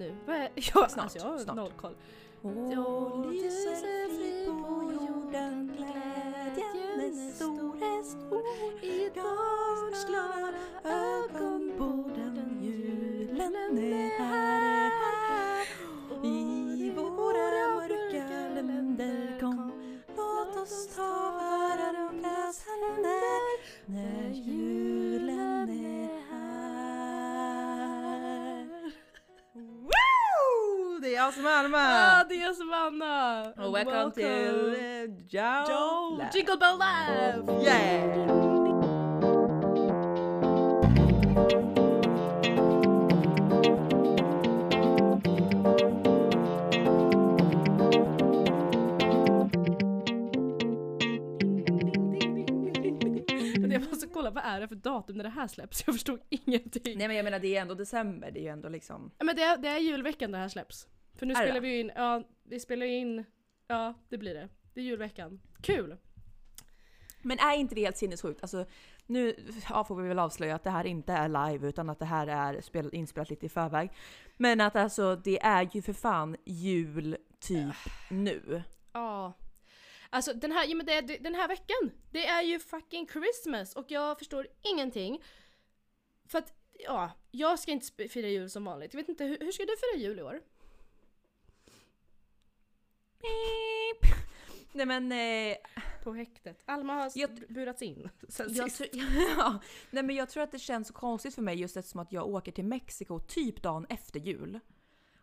nu? Vad är, ja, Snart, alltså, jag har snart. noll koll. Och Welcome till uh, Joe, Joe Live. Jingle Bell Live! Yeah! Måste kolla vad är det för datum när det här släpps? Jag förstod ingenting. Nej men jag menar det är ändå december, det är ju ändå liksom... Ja, Men det är, det är julveckan det här släpps. För nu spelar vi ju in, ja vi spelar in, ja det blir det. Det är julveckan. Kul! Men är inte det helt sinnessjukt? Alltså nu ja, får vi väl avslöja att det här inte är live utan att det här är spel, inspelat lite i förväg. Men att alltså det är ju för fan jul typ nu. Ja. Alltså den här, ja, men det, den här veckan, det är ju fucking Christmas och jag förstår ingenting. För att, ja, jag ska inte fira jul som vanligt. Jag vet inte, hur, hur ska du fira jul i år? Beep. Nej men eh, På häktet. Alma har Jag- burats in sen jag, sist. ja, nej men jag tror att det känns så konstigt för mig just eftersom att jag åker till Mexiko typ dagen efter jul.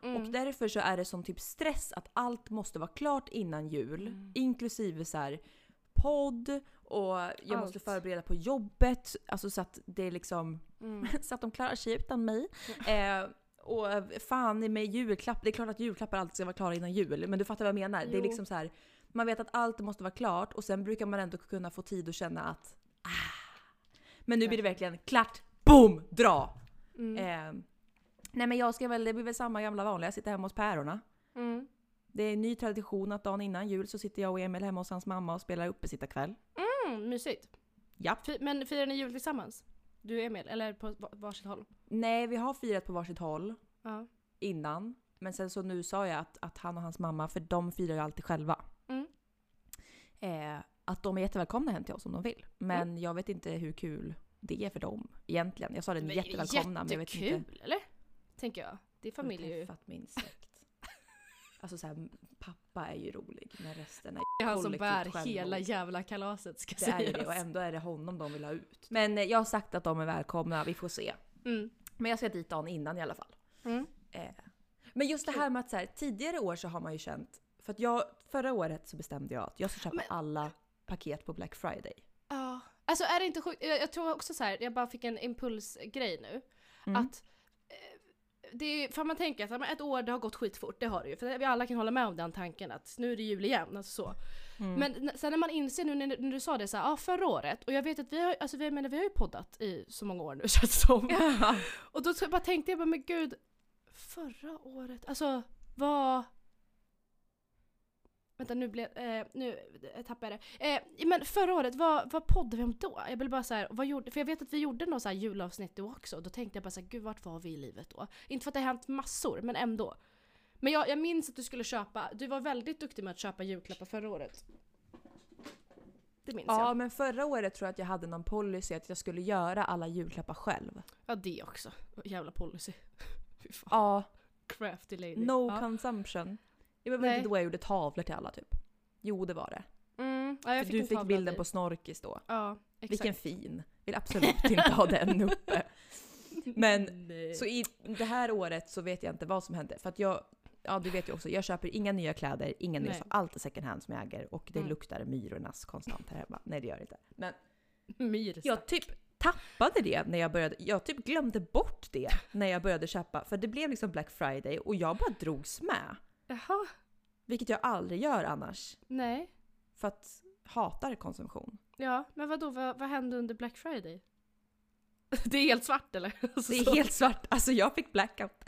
Mm. Och därför så är det som typ stress att allt måste vara klart innan jul. Mm. Inklusive så här podd och jag måste Allt. förbereda på jobbet. Alltså så att det är liksom Mm. så att de klarar sig utan mig. Eh, och fan med julklapp, det är klart att julklappar alltid ska vara klara innan jul. Men du fattar vad jag menar? Det är Jo. liksom så här. Man vet att allt måste vara klart och sen brukar man ändå kunna få tid att känna att ah. Men nu blir det verkligen klart, boom, dra! Mm. Eh, nej men jag ska väl, det blir väl samma gamla vanliga, sitta hemma hos pärorna. Mm. Det är en ny tradition att dagen innan jul så sitter jag och Emil hemma hos hans mamma och spelar uppesittarkväll. Mm, mysigt. Japp. Men firar ni jul tillsammans? Du och Emil? Eller på va- varsitt håll? Nej, vi har firat på varsitt håll Ja. innan. Men sen så nu sa jag att, att han och hans mamma, för de firar ju alltid själva. Mm. Eh, att de är jättevälkomna hem till oss om de vill. Men jag vet inte hur kul det är för dem egentligen. Jag sa det, Men jättevälkomna men jag vet inte. Jättekul, eller? Tänker jag. Det är familj ju. min släkt. Alltså såhär, pappa är ju rolig men resten är Det är han som bär självmord. hela jävla kalaset ska det är ju sägas. det och ändå är det honom de vill ha ut. Men eh, jag har sagt att de är välkomna, vi får se. Mm. Men jag ska dit dagen innan i alla fall. Mm. Eh, men just det här med att så här, tidigare år så har man ju känt, för att jag, förra året så bestämde jag att jag ska köpa Men- alla paket på Black Friday. Ja. Alltså är det inte sjukt? Jag, jag tror också så här. jag bara fick en impulsgrej nu. Mm. Att det för man tänker att ett år det har gått skitfort, det har det ju. För vi alla kan hålla med om den tanken att nu är det jul igen. Alltså så. Mm. Men sen när man inser nu när, när du sa det så här, ja förra året, och jag vet att vi har, alltså vi, menar, vi har ju poddat i så många år nu känns det som. Ja. Och då så bara tänkte jag bara, men gud, förra året, alltså vad... Vänta nu blev, eh, nu tappade jag det. Eh, men förra året, vad, vad poddade vi om då? Jag vill bara så här, vad gjorde, för jag vet att vi gjorde något så här julavsnitt då också, då tänkte jag bara så här, gud vart var vi i livet då? Inte för att det har hänt massor, men ändå. Men jag, jag minns att du skulle köpa, du var väldigt duktig med att köpa julklappar förra året. Det minns ja, jag. men förra året tror jag att jag hade någon policy att jag skulle göra alla julklappar själv. Ja det också. Jävla policy. Fy fan. Ja, Crafty lady. no ja. consumption. Det var väl Nej. inte då jag gjorde tavlor till alla typ? Jo, det var det. Mm, ja, fick du fick bilden dig. på Snorkis då. Ja, exakt. Vilken fin. Vill absolut inte ha den uppe. Men Nej. Så i det här året så vet jag inte vad som hände. För att jag, ja du vet ju också, jag köper inga nya kläder, inga nya, allt är second hand som jag äger och det Mm. luktar myrornas konstant här hemma. Nej det gör det inte. Men Myrstack. jag typ tappade det när jag började, jag typ glömde bort det när jag började köpa. För det blev liksom Black Friday och jag bara drogs med. Jaha. Vilket jag aldrig gör annars. Nej. För att hatar konsumtion. Ja, men vadå, vad, vad hände under Black Friday? Det är helt svart eller? Alltså, Det är helt svart, alltså jag fick blackout.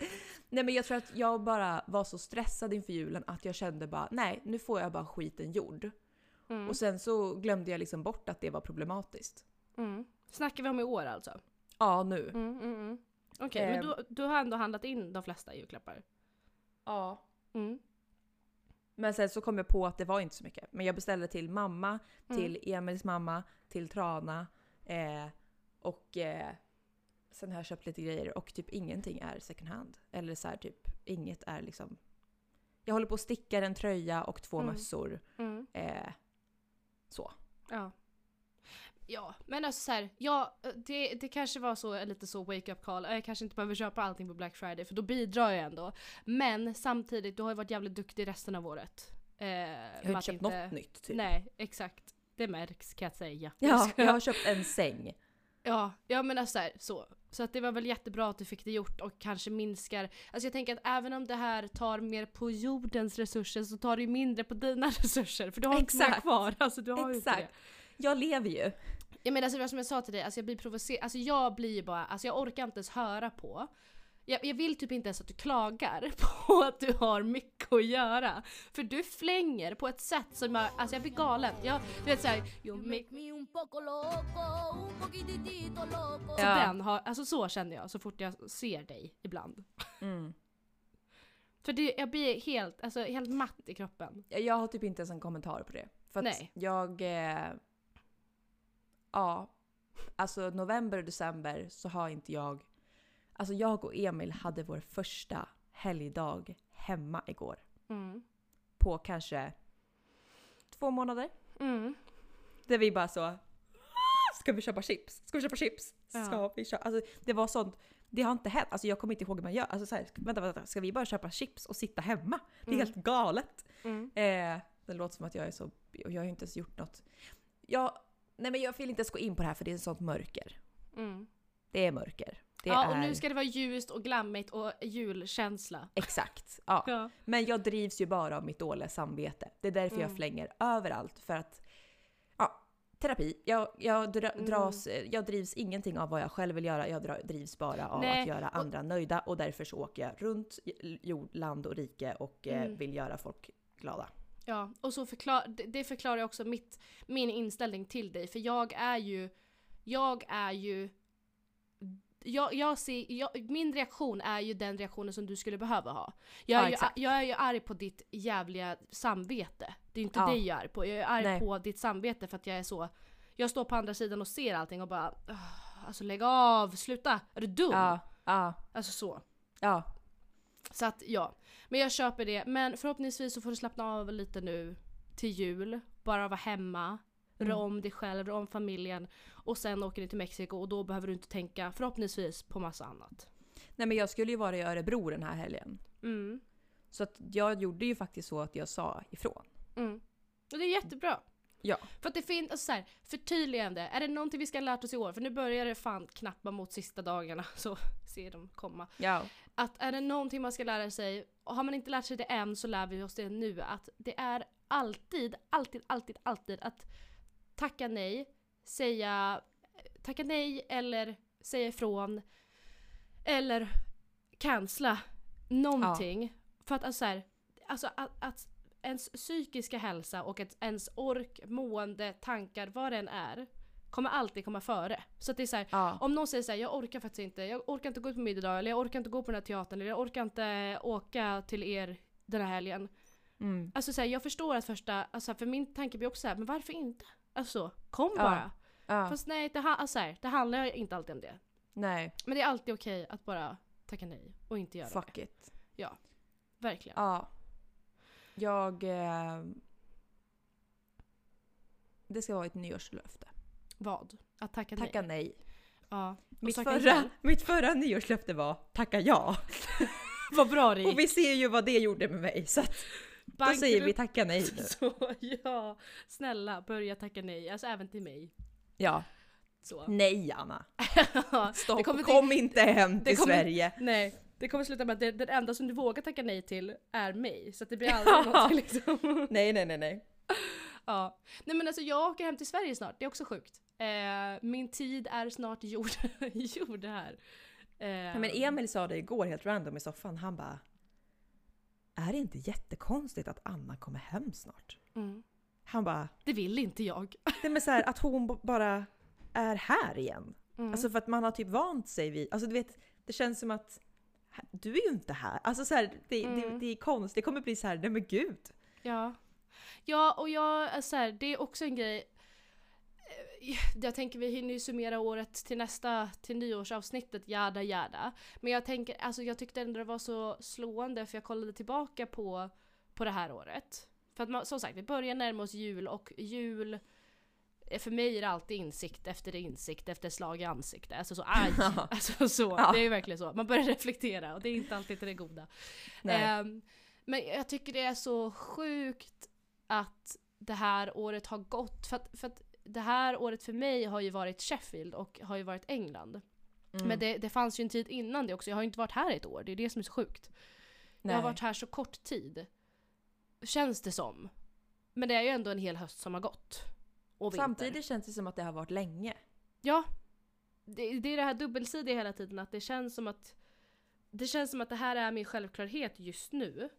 Nej men jag tror att jag bara var så stressad inför julen att jag kände bara nej nu får jag bara skiten gjord. Mm. Och sen så glömde jag liksom bort att det var problematiskt. Mm. Snackar vi om i år alltså? Ja nu. Mm, mm, mm. Okej, Eh. men du, du har ändå handlat in de flesta julklappar? Ja. Mm. Men sen så kom jag på att det var inte så mycket. Men jag beställde till mamma, Mm. till Emils mamma, till Trana eh, och eh, sen har jag köpt lite grejer och typ ingenting är second hand. Eller så här, typ inget är liksom... Jag håller på att sticka en tröja och två Mm. mössor. Mm. Eh, så. Ja. Ja, men alltså så här, ja, det, det kanske var så lite så wake up call. Jag kanske inte behöver köpa allting på Black Friday för då bidrar jag ändå. Men samtidigt, du har ju varit jävligt duktig resten av året. Eh, Jag har inte köpt något nytt typ. Nej, exakt. Det märks kan jag säga. Ja, jag har köpt en säng. Ja, ja men alltså så, här, så. Så att det var väl jättebra att du fick det gjort och kanske minskar. Alltså jag tänker att även om det här tar mer på jordens resurser så tar det ju mindre på dina resurser. För du har inte mer Exakt. kvar. Alltså du har ju inte det. Exakt. Jag lever ju. Ja men alltså det var som jag sa till dig, alltså jag blir provocerad. Alltså jag blir ju bara, alltså jag orkar inte ens höra på. Jag, jag vill typ inte ens att du klagar på att du har mycket att göra. För du flänger på ett sätt som jag, alltså jag blir galen. Jag, du vet såhär, you make me un poco loco, un poquitito loco. Så Ja. den har, alltså så känner jag så fort jag ser dig ibland. Mm. För det, jag blir helt, alltså helt matt i kroppen. Jag jag har typ inte ens en kommentar på det. För att Nej. jag... Eh, ja. Alltså november och december så har inte jag... Alltså jag och Emil hade vår första helgdag hemma igår. Mm. På kanske två månader. Mm. Där vi bara så... Ska vi köpa chips? Ska vi köpa chips? Ja. Ska vi köpa? Alltså det var sånt. Det har inte hänt. Alltså jag kommer inte ihåg hur man gör. Alltså så här, vänta, vänta. Ska vi bara köpa chips och sitta hemma? Det är Mm. helt galet. Mm. Eh, det låter som att jag är så... Jag har ju inte ens gjort något. Jag, nej men jag vill inte ens gå in på det här för det är sånt mörker. Mm. Det är mörker. Det Ja är... och nu ska det vara ljust och glammigt och julkänsla. Exakt. Ja. Ja. Men jag drivs ju bara av mitt dåliga samvete. Det är därför jag Mm. flänger överallt. För att... Ja, terapi. Jag, jag, dra, Mm. dras, jag drivs ingenting av vad jag själv vill göra. Jag dra, drivs bara av Nej, att göra och- andra nöjda. Och därför så åker jag runt jord, land och rike och eh, Mm. vill göra folk glada. Ja, och så förklar, det- förklarar också mitt, min inställning till dig. För jag är ju, jag är ju, jag, jag ser, jag, min reaktion är ju den reaktionen som du skulle behöva ha. Jag är, Ja, ju, jag är ju arg på ditt jävliga samvete. Det är inte Ja. dig jag är arg på. Jag är arg Nej. på ditt samvete för att jag är så, jag står på andra sidan och ser allting och bara, "Ugh, alltså lägg av, sluta, är du dum? Ja, ja, Alltså så. ja. Så att ja, men jag köper det. Men förhoppningsvis så får du slappna av lite nu till jul. Bara vara hemma, Mm. rå om dig själv, rå om familjen. Och sen åker ni till Mexiko och då behöver du inte tänka förhoppningsvis på massa annat. Nej men jag skulle ju vara i Örebro den här helgen. Mm. Så att jag gjorde ju faktiskt så att jag sa ifrån. Mm. Och det är jättebra. Ja. För att det finns, alltså så här, förtydligande. Är det någonting vi ska ha lärt oss i år? För nu börjar det fan knappa mot sista dagarna. Så ser de komma. Ja. Att är det någonting man ska lära sig, och har man inte lärt sig det än så lär vi oss det nu, att det är alltid, alltid, alltid, alltid att tacka nej, säga tacka nej eller säga ifrån eller cancella någonting. För att alltså, så här, alltså att, att ens psykiska hälsa och ens ork, mående, tankar, vad det än är, kommer alltid komma före. Så att det är så här, ja. om någon säger såhär, jag orkar faktiskt inte, jag orkar inte gå ut på middag idag, eller jag orkar inte gå på den här teatern, eller jag orkar inte åka till er den här helgen. Mm. Alltså såhär, jag förstår att första, alltså för min tanke blir också såhär, men varför inte? Alltså, kom Ja. bara. ja. Fast nej, det, alltså, här, det handlar inte alltid om det. Nej, Men det är alltid okej att bara tacka nej och inte göra fuck det. it. Verkligen. Ja. Jag... Eh, det ska vara ett nyårslöfte. Vad? Att tacka, Tacka nej? nej. Ja. Mitt förra, mitt förra nyårslöfte var tacka ja. Vad bra det Och vi ser ju vad det gjorde med mig. Så att, då säger vi tacka nej nu. Så ja, snälla börja tacka nej. Alltså även till mig. Ja. Så. Nej Anna. Det Stopp. kommer till- Kom inte hem till kommer- Sverige. Nej, det kommer sluta med att det, den enda som du vågar tacka nej till är mig. Så att det blir aldrig någonting liksom. Nej, nej, nej, nej. ja. Nej men alltså jag åker hem till Sverige snart, det är också sjukt. Eh, min tid är snart gjord, gjord här. Eh, Nej, men Emil sa det igår helt random i soffan. Han bara... Är det inte jättekonstigt att Anna kommer hem snart? mm, Han bara... det vill inte jag. Det är så här, att hon bara är här igen. Mm. Alltså för att man har typ vant sig vid, alltså du vet, det känns som att du är ju inte här. Alltså så här, det, det, Mm. det är konstigt, det kommer bli så här, nej men gud. Ja. Ja, och jag så här, det är också en grej. Jag tänker vi hinner ju summera året till nästa, till nyårsavsnittet, jada jada. Men jag tänker, alltså jag tyckte ändå det var så slående för jag kollade tillbaka på, på det här året. För att man, som sagt, vi börjar närma oss jul och jul eh, för mig är det alltid insikt efter insikt efter slag i ansikte. Alltså så aj! Alltså så, Ja. det är ju verkligen så. Man börjar reflektera och det är inte alltid till det goda. Ehm, men jag tycker det är så sjukt att det här året har gått. För att, för att det här året för mig har ju varit Sheffield och har ju varit England. Mm. Men det, det fanns ju en tid innan det också. Jag har ju inte varit här ett år. Det är det som är så sjukt. nej. Jag har varit här så kort tid. Känns det som. Men det är ju ändå en hel höst som har gått. Och vinter. Samtidigt känns det som att det har varit länge. Ja. Det, det är det här dubbelsidiga hela tiden att det känns som att det känns som att det här är min självklarhet just nu.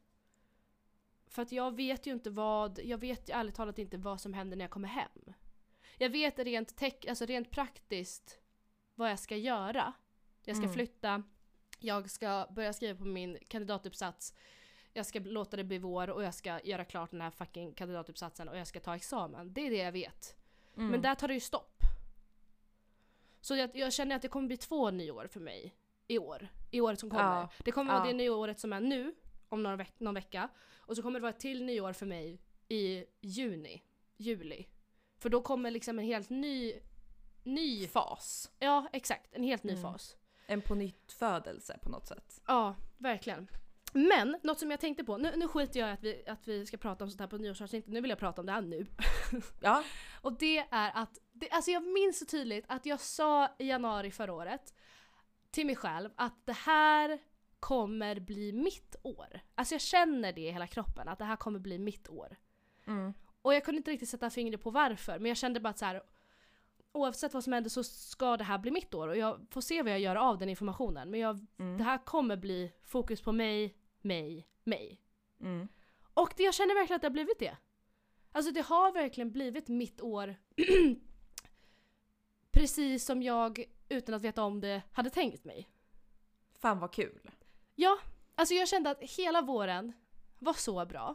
För att jag vet ju inte vad, jag vet ju ärligt talat inte vad som händer när jag kommer hem. Jag vet rent, tech, alltså rent praktiskt vad jag ska göra. Jag ska Mm. flytta, jag ska börja skriva på min kandidatuppsats, jag ska låta det bli vår och jag ska göra klart den här fucking kandidatuppsatsen och jag ska ta examen. Det är det jag vet. Mm. Men där tar det ju stopp. Så jag, jag känner att det kommer bli två nyår för mig i år. I året som kommer. Ja. Det kommer vara Ja. det nyåret som är nu, om någon, veck, någon vecka. Och så kommer det vara ett till nyår för mig i juni, juli. För då kommer liksom en helt ny, ny, fas. ja exakt, en helt ny Mm. fas. En på nytt födelse på något sätt. Ja, verkligen. Men något som jag tänkte på, nu, nu skiter jag i att vi, att vi ska prata om sånt här på nyårsavsnittet, nu vill jag prata om det här nu. Ja. Och det är att, det, alltså jag minns så tydligt att jag sa i januari förra året till mig själv att det här kommer bli mitt år. Alltså jag känner det i hela kroppen, att det här kommer bli mitt år. Mm. Och jag kunde inte riktigt sätta fingret på varför, men jag kände bara att så här, oavsett vad som händer så ska det här bli mitt år och jag får se vad jag gör av den informationen. Men jag, Mm. det här kommer bli fokus på mig, mig, mig. Mm. Och det, jag känner verkligen att det har blivit det. Alltså det har verkligen blivit mitt år. Precis som jag, utan att veta om det, hade tänkt mig. Fan vad kul. Ja, alltså jag kände att hela våren var så bra.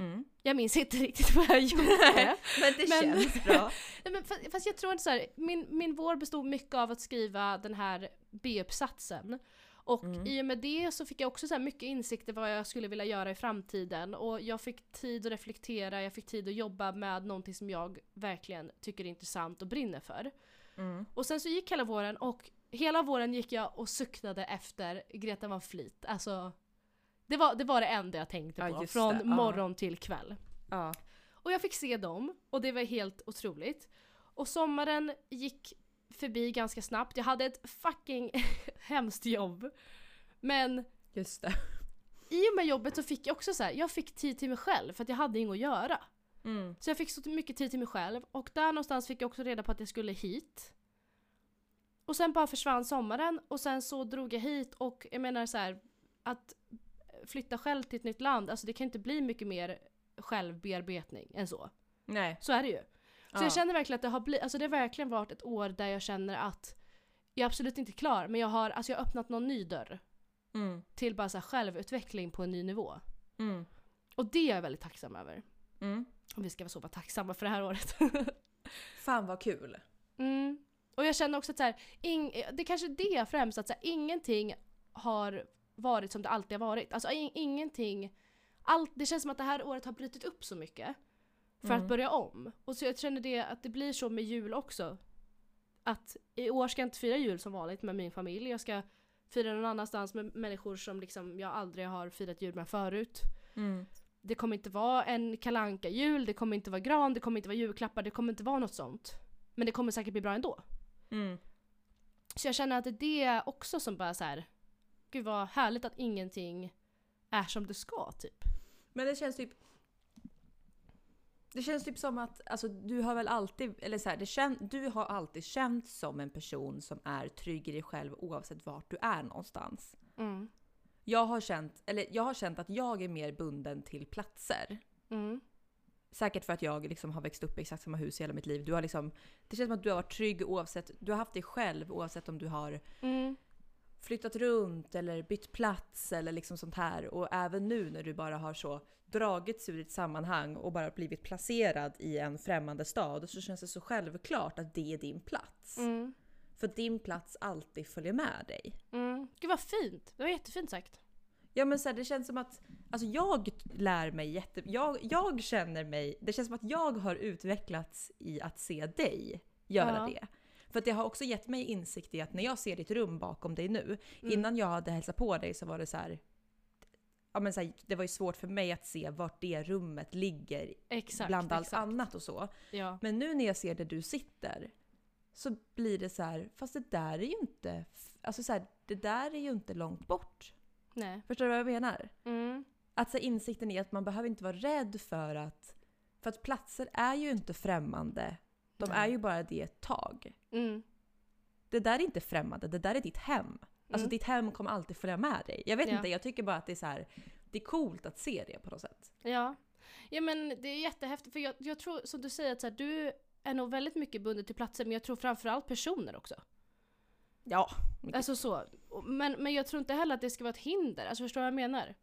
Mm. Jag minns inte riktigt vad jag gjorde. Men det Men- känns bra. Nej, men fast, fast jag tror inte så här, min, min vår bestod mycket av att skriva den här B-uppsatsen. Och Mm. i och med det så fick jag också så mycket insikter vad jag skulle vilja göra i framtiden. Och jag fick tid att reflektera, jag fick tid att jobba med någonting som jag verkligen tycker är intressant och brinner för. Mm. Och sen så gick hela våren och hela våren gick jag och suktade efter Greta van Fleet. Alltså, det var det, var det enda jag tänkte Ja, på just från det, ja. morgon till kväll. Ja. Och jag fick se dem och det var helt otroligt. Och sommaren gick förbi ganska snabbt. Jag hade ett fucking hemskt jobb. Men Just det. i och med jobbet så fick jag också så här, jag fick tid till mig själv för att jag hade inget att göra. Mm. Så jag fick så mycket tid till mig själv och där någonstans fick jag också reda på att jag skulle hit. Och sen bara försvann sommaren och sen så drog jag hit och jag menar så här att flytta själv till ett nytt land, alltså det kan inte bli mycket mer självbearbetning än så. Nej. Så är det ju. Så Ja. jag känner verkligen att det har blivit, alltså det har verkligen varit ett år där jag känner att jag är absolut inte klar men jag har, alltså jag har öppnat någon ny dörr Mm. till bara så självutveckling på en ny nivå. Mm. Och det är jag väldigt tacksam över. Mm. Om vi ska vara så bara tacksamma för det här året. Fan vad kul. Mm. Och jag känner också att så här, ing, det är kanske är det främst, att så här, ingenting har varit som det alltid har varit. Alltså in, ingenting, allt, det känns som att det här året har brutit upp så mycket. För Mm. att börja om. Och så jag känner det att det blir så med jul också. Att i år ska jag inte fira jul som vanligt med min familj. Jag ska fira någon annanstans med människor som liksom jag aldrig har firat jul med förut. Mm. Det kommer inte vara en kalanka jul det kommer inte vara gran, det kommer inte vara julklappar, det kommer inte vara något sånt. Men det kommer säkert bli bra ändå. Mm. Så jag känner att det är det också som bara så här. Gud vad härligt att ingenting är som det ska typ. Men det känns typ... Det känns typ som att alltså, du har väl alltid, eller så här, det kän, du har alltid känt som en person som är trygg i dig själv oavsett vart du är någonstans. Mm. Jag har känt, eller jag har känt att jag är mer bunden till platser. Mm. Säkert för att jag liksom har växt upp i exakt samma hus i hela mitt liv. Du har liksom, det känns som att du har varit trygg oavsett, du har haft dig själv oavsett om du har Mm. Flyttat runt eller bytt plats eller liksom sånt här. Och även nu när du bara har så dragits ur ett sammanhang och bara blivit placerad i en främmande stad så känns det så självklart att det är din plats. Mm. För din plats alltid följer med dig. Mm. Gud vad fint! Det var jättefint sagt. Ja men så här, det känns som att alltså jag lär mig jätte... Jag, jag känner mig... Det känns som att jag har utvecklats i att se dig göra Ja. det. För det har också gett mig insikt i att när jag ser ditt rum bakom dig nu, Mm. innan jag hade hälsat på dig så var det så här. Ja men så här, det var ju svårt för mig att se vart det rummet ligger Exakt. bland allt exakt. annat och så. Ja. Men nu när jag ser där du sitter så blir det så här, fast det där är ju inte... Alltså så här, det där är ju inte långt bort. Nej. Förstår du vad jag menar? Mm. Att så insikten är att man behöver inte vara rädd för att... För att platser är ju inte främmande. De Nej. är ju bara det ett tag. Mm. Det där är inte främmande, det där är ditt hem. Alltså Mm. ditt hem kommer alltid följa med dig. Jag vet Ja. inte, jag tycker bara att det är så här, det är coolt att se det på något sätt. Ja. ja men det är jättehäftigt för jag, jag tror som du säger att så här, du är nog väldigt mycket bunden till platser men jag tror framförallt personer också. Ja. Alltså så. Men, men jag tror inte heller att det ska vara ett hinder. Alltså förstår du vad jag menar?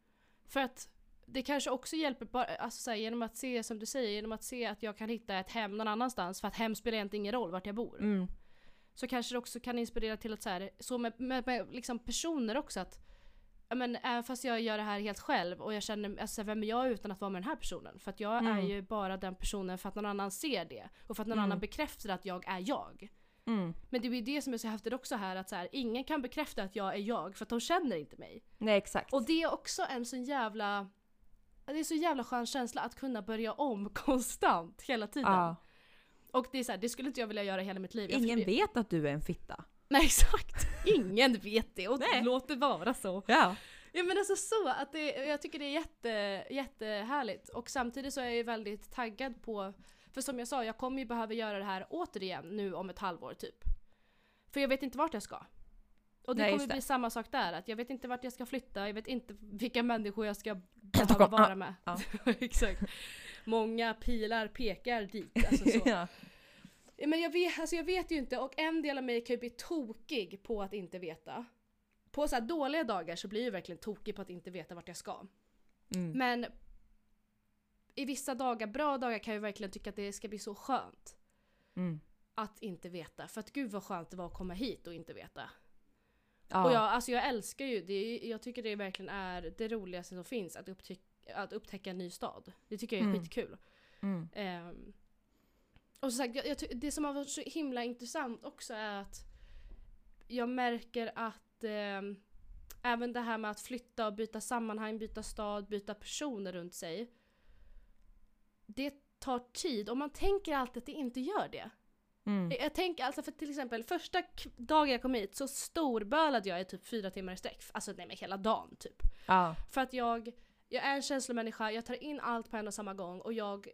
För att det kanske också hjälper bara, alltså så här, genom att se, som du säger, genom att se att jag kan hitta ett hem någon annanstans för att hem spelar egentligen ingen roll vart jag bor. Mm. Så kanske det också kan inspirera till att så här, så med, med, med liksom personer också att men även fast jag gör det här helt själv och jag känner, alltså vem är jag utan att vara med den här personen? För att jag Mm. är ju bara den personen för att någon annan ser det. Och för att någon Mm. annan bekräftar att jag är jag. Mm. Men det är ju det som är så häftigt också här att så här, ingen kan bekräfta att jag är jag för att de känner inte mig. Nej exakt. Och det är också en sån jävla det är så jävla skön känsla att kunna börja om konstant hela tiden. ja. Och det är så här, det skulle inte jag vilja göra hela mitt liv. Ingen vet att du är en fitta. Nej exakt! Ingen vet det och Nej. låt det vara så. Ja. Ja men alltså så, att det, jag tycker det är jätte, jättehärligt. Och samtidigt så är jag ju väldigt taggad på, för som jag sa, jag kommer ju behöva göra det här återigen nu om ett halvår typ. För jag vet inte vart jag ska. Och det Nej, kommer det. bli samma sak där, att jag vet inte vart jag ska flytta, jag vet inte vilka människor jag ska behöva vara med. Ja. Exakt. Många pilar pekar dit. Alltså så. ja. Men jag vet, alltså jag vet ju inte och en del av mig kan ju bli tokig på att inte veta. På så dåliga dagar så blir jag verkligen tokig på att inte veta vart jag ska. Mm. Men i vissa dagar, bra dagar kan jag verkligen tycka att det ska bli så skönt Mm. att inte veta. För att gud vad skönt det var att komma hit och inte veta. Ja. Och jag, alltså jag älskar ju, det jag tycker det verkligen är det roligaste som finns att, upptäck, att upptäcka en ny stad. Det tycker jag är Mm. skitkul. Mm. Ehm, och som sagt, jag, jag, det som har varit så himla intressant också är att jag märker att ehm, även det här med att flytta och byta sammanhang, byta stad, byta personer runt sig. Det tar tid och man tänker alltid att det inte gör det. Mm. Jag- Jag tänker alltså för till exempel första dagen jag kom hit så storbölade jag i typ fyra timmar i sträck. Alltså nej men hela dagen typ. Ja. För att jag, jag är en känslomänniska, jag tar in allt på en och samma gång och jag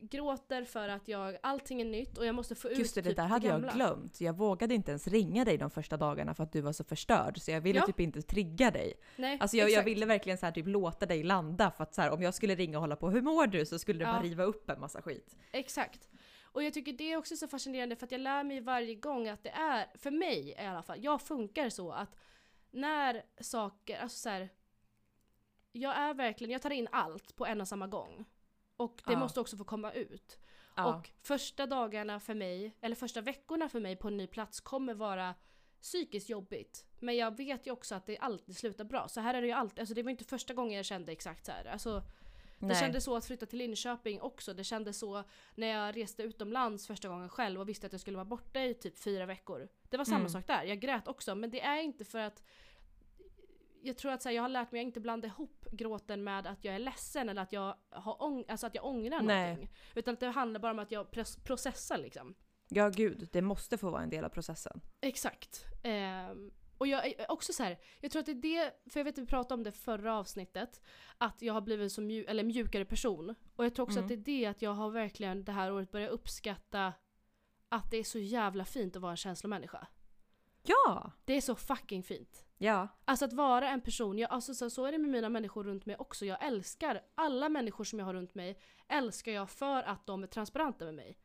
gråter för att jag, allting är nytt och jag måste få ut Just det, det typ där hade jag gamla. glömt. Jag vågade inte ens ringa dig de första dagarna för att du var så förstörd. Så jag ville Ja. typ inte trigga dig. Nej, Alltså jag, jag ville verkligen så här typ låta dig landa för att så här, om jag skulle ringa och hålla på hur mår du så skulle det Ja. bara riva upp en massa skit. Exakt. Och jag tycker det är också så fascinerande för att jag lär mig varje gång att det är, för mig i alla fall, jag funkar så att när saker, alltså så här, jag är verkligen, jag tar in allt på en och samma gång. Och det Ja. måste också få komma ut. Ja. Och första dagarna för mig, eller första veckorna för mig på en ny plats kommer vara psykiskt jobbigt. Men jag vet ju också att det alltid slutar bra. Så här är det ju alltid, alltså det var inte första gången jag kände exakt så här. Alltså, det Nej. kändes så att flytta till Linköping också. Det kändes så när jag reste utomlands första gången själv och visste att jag skulle vara borta i typ fyra veckor. Det var samma Mm. sak där. Jag grät också men det är inte för att jag tror att så här, jag har lärt mig att inte blanda ihop gråten med att jag är ledsen eller att jag, har ång- alltså att jag ångrar Nej. någonting. Utan att det handlar bara om att jag processar liksom. Ja gud, det måste få vara en del av processen. Exakt. Ehm, och jag är också så här, jag tror att det är det, för jag vet att vi pratade om det förra avsnittet, att jag har blivit en så mju- eller mjukare person. Och jag tror också Mm. att det är det att jag har verkligen det här året börjat uppskatta att det är så jävla fint att vara en känslomänniska. Ja! Det är så fucking fint. Ja. Alltså att vara en person, jag, alltså så, så är det med mina människor runt mig också. Jag älskar alla människor som jag har runt mig, älskar jag för att de är transparenta med mig.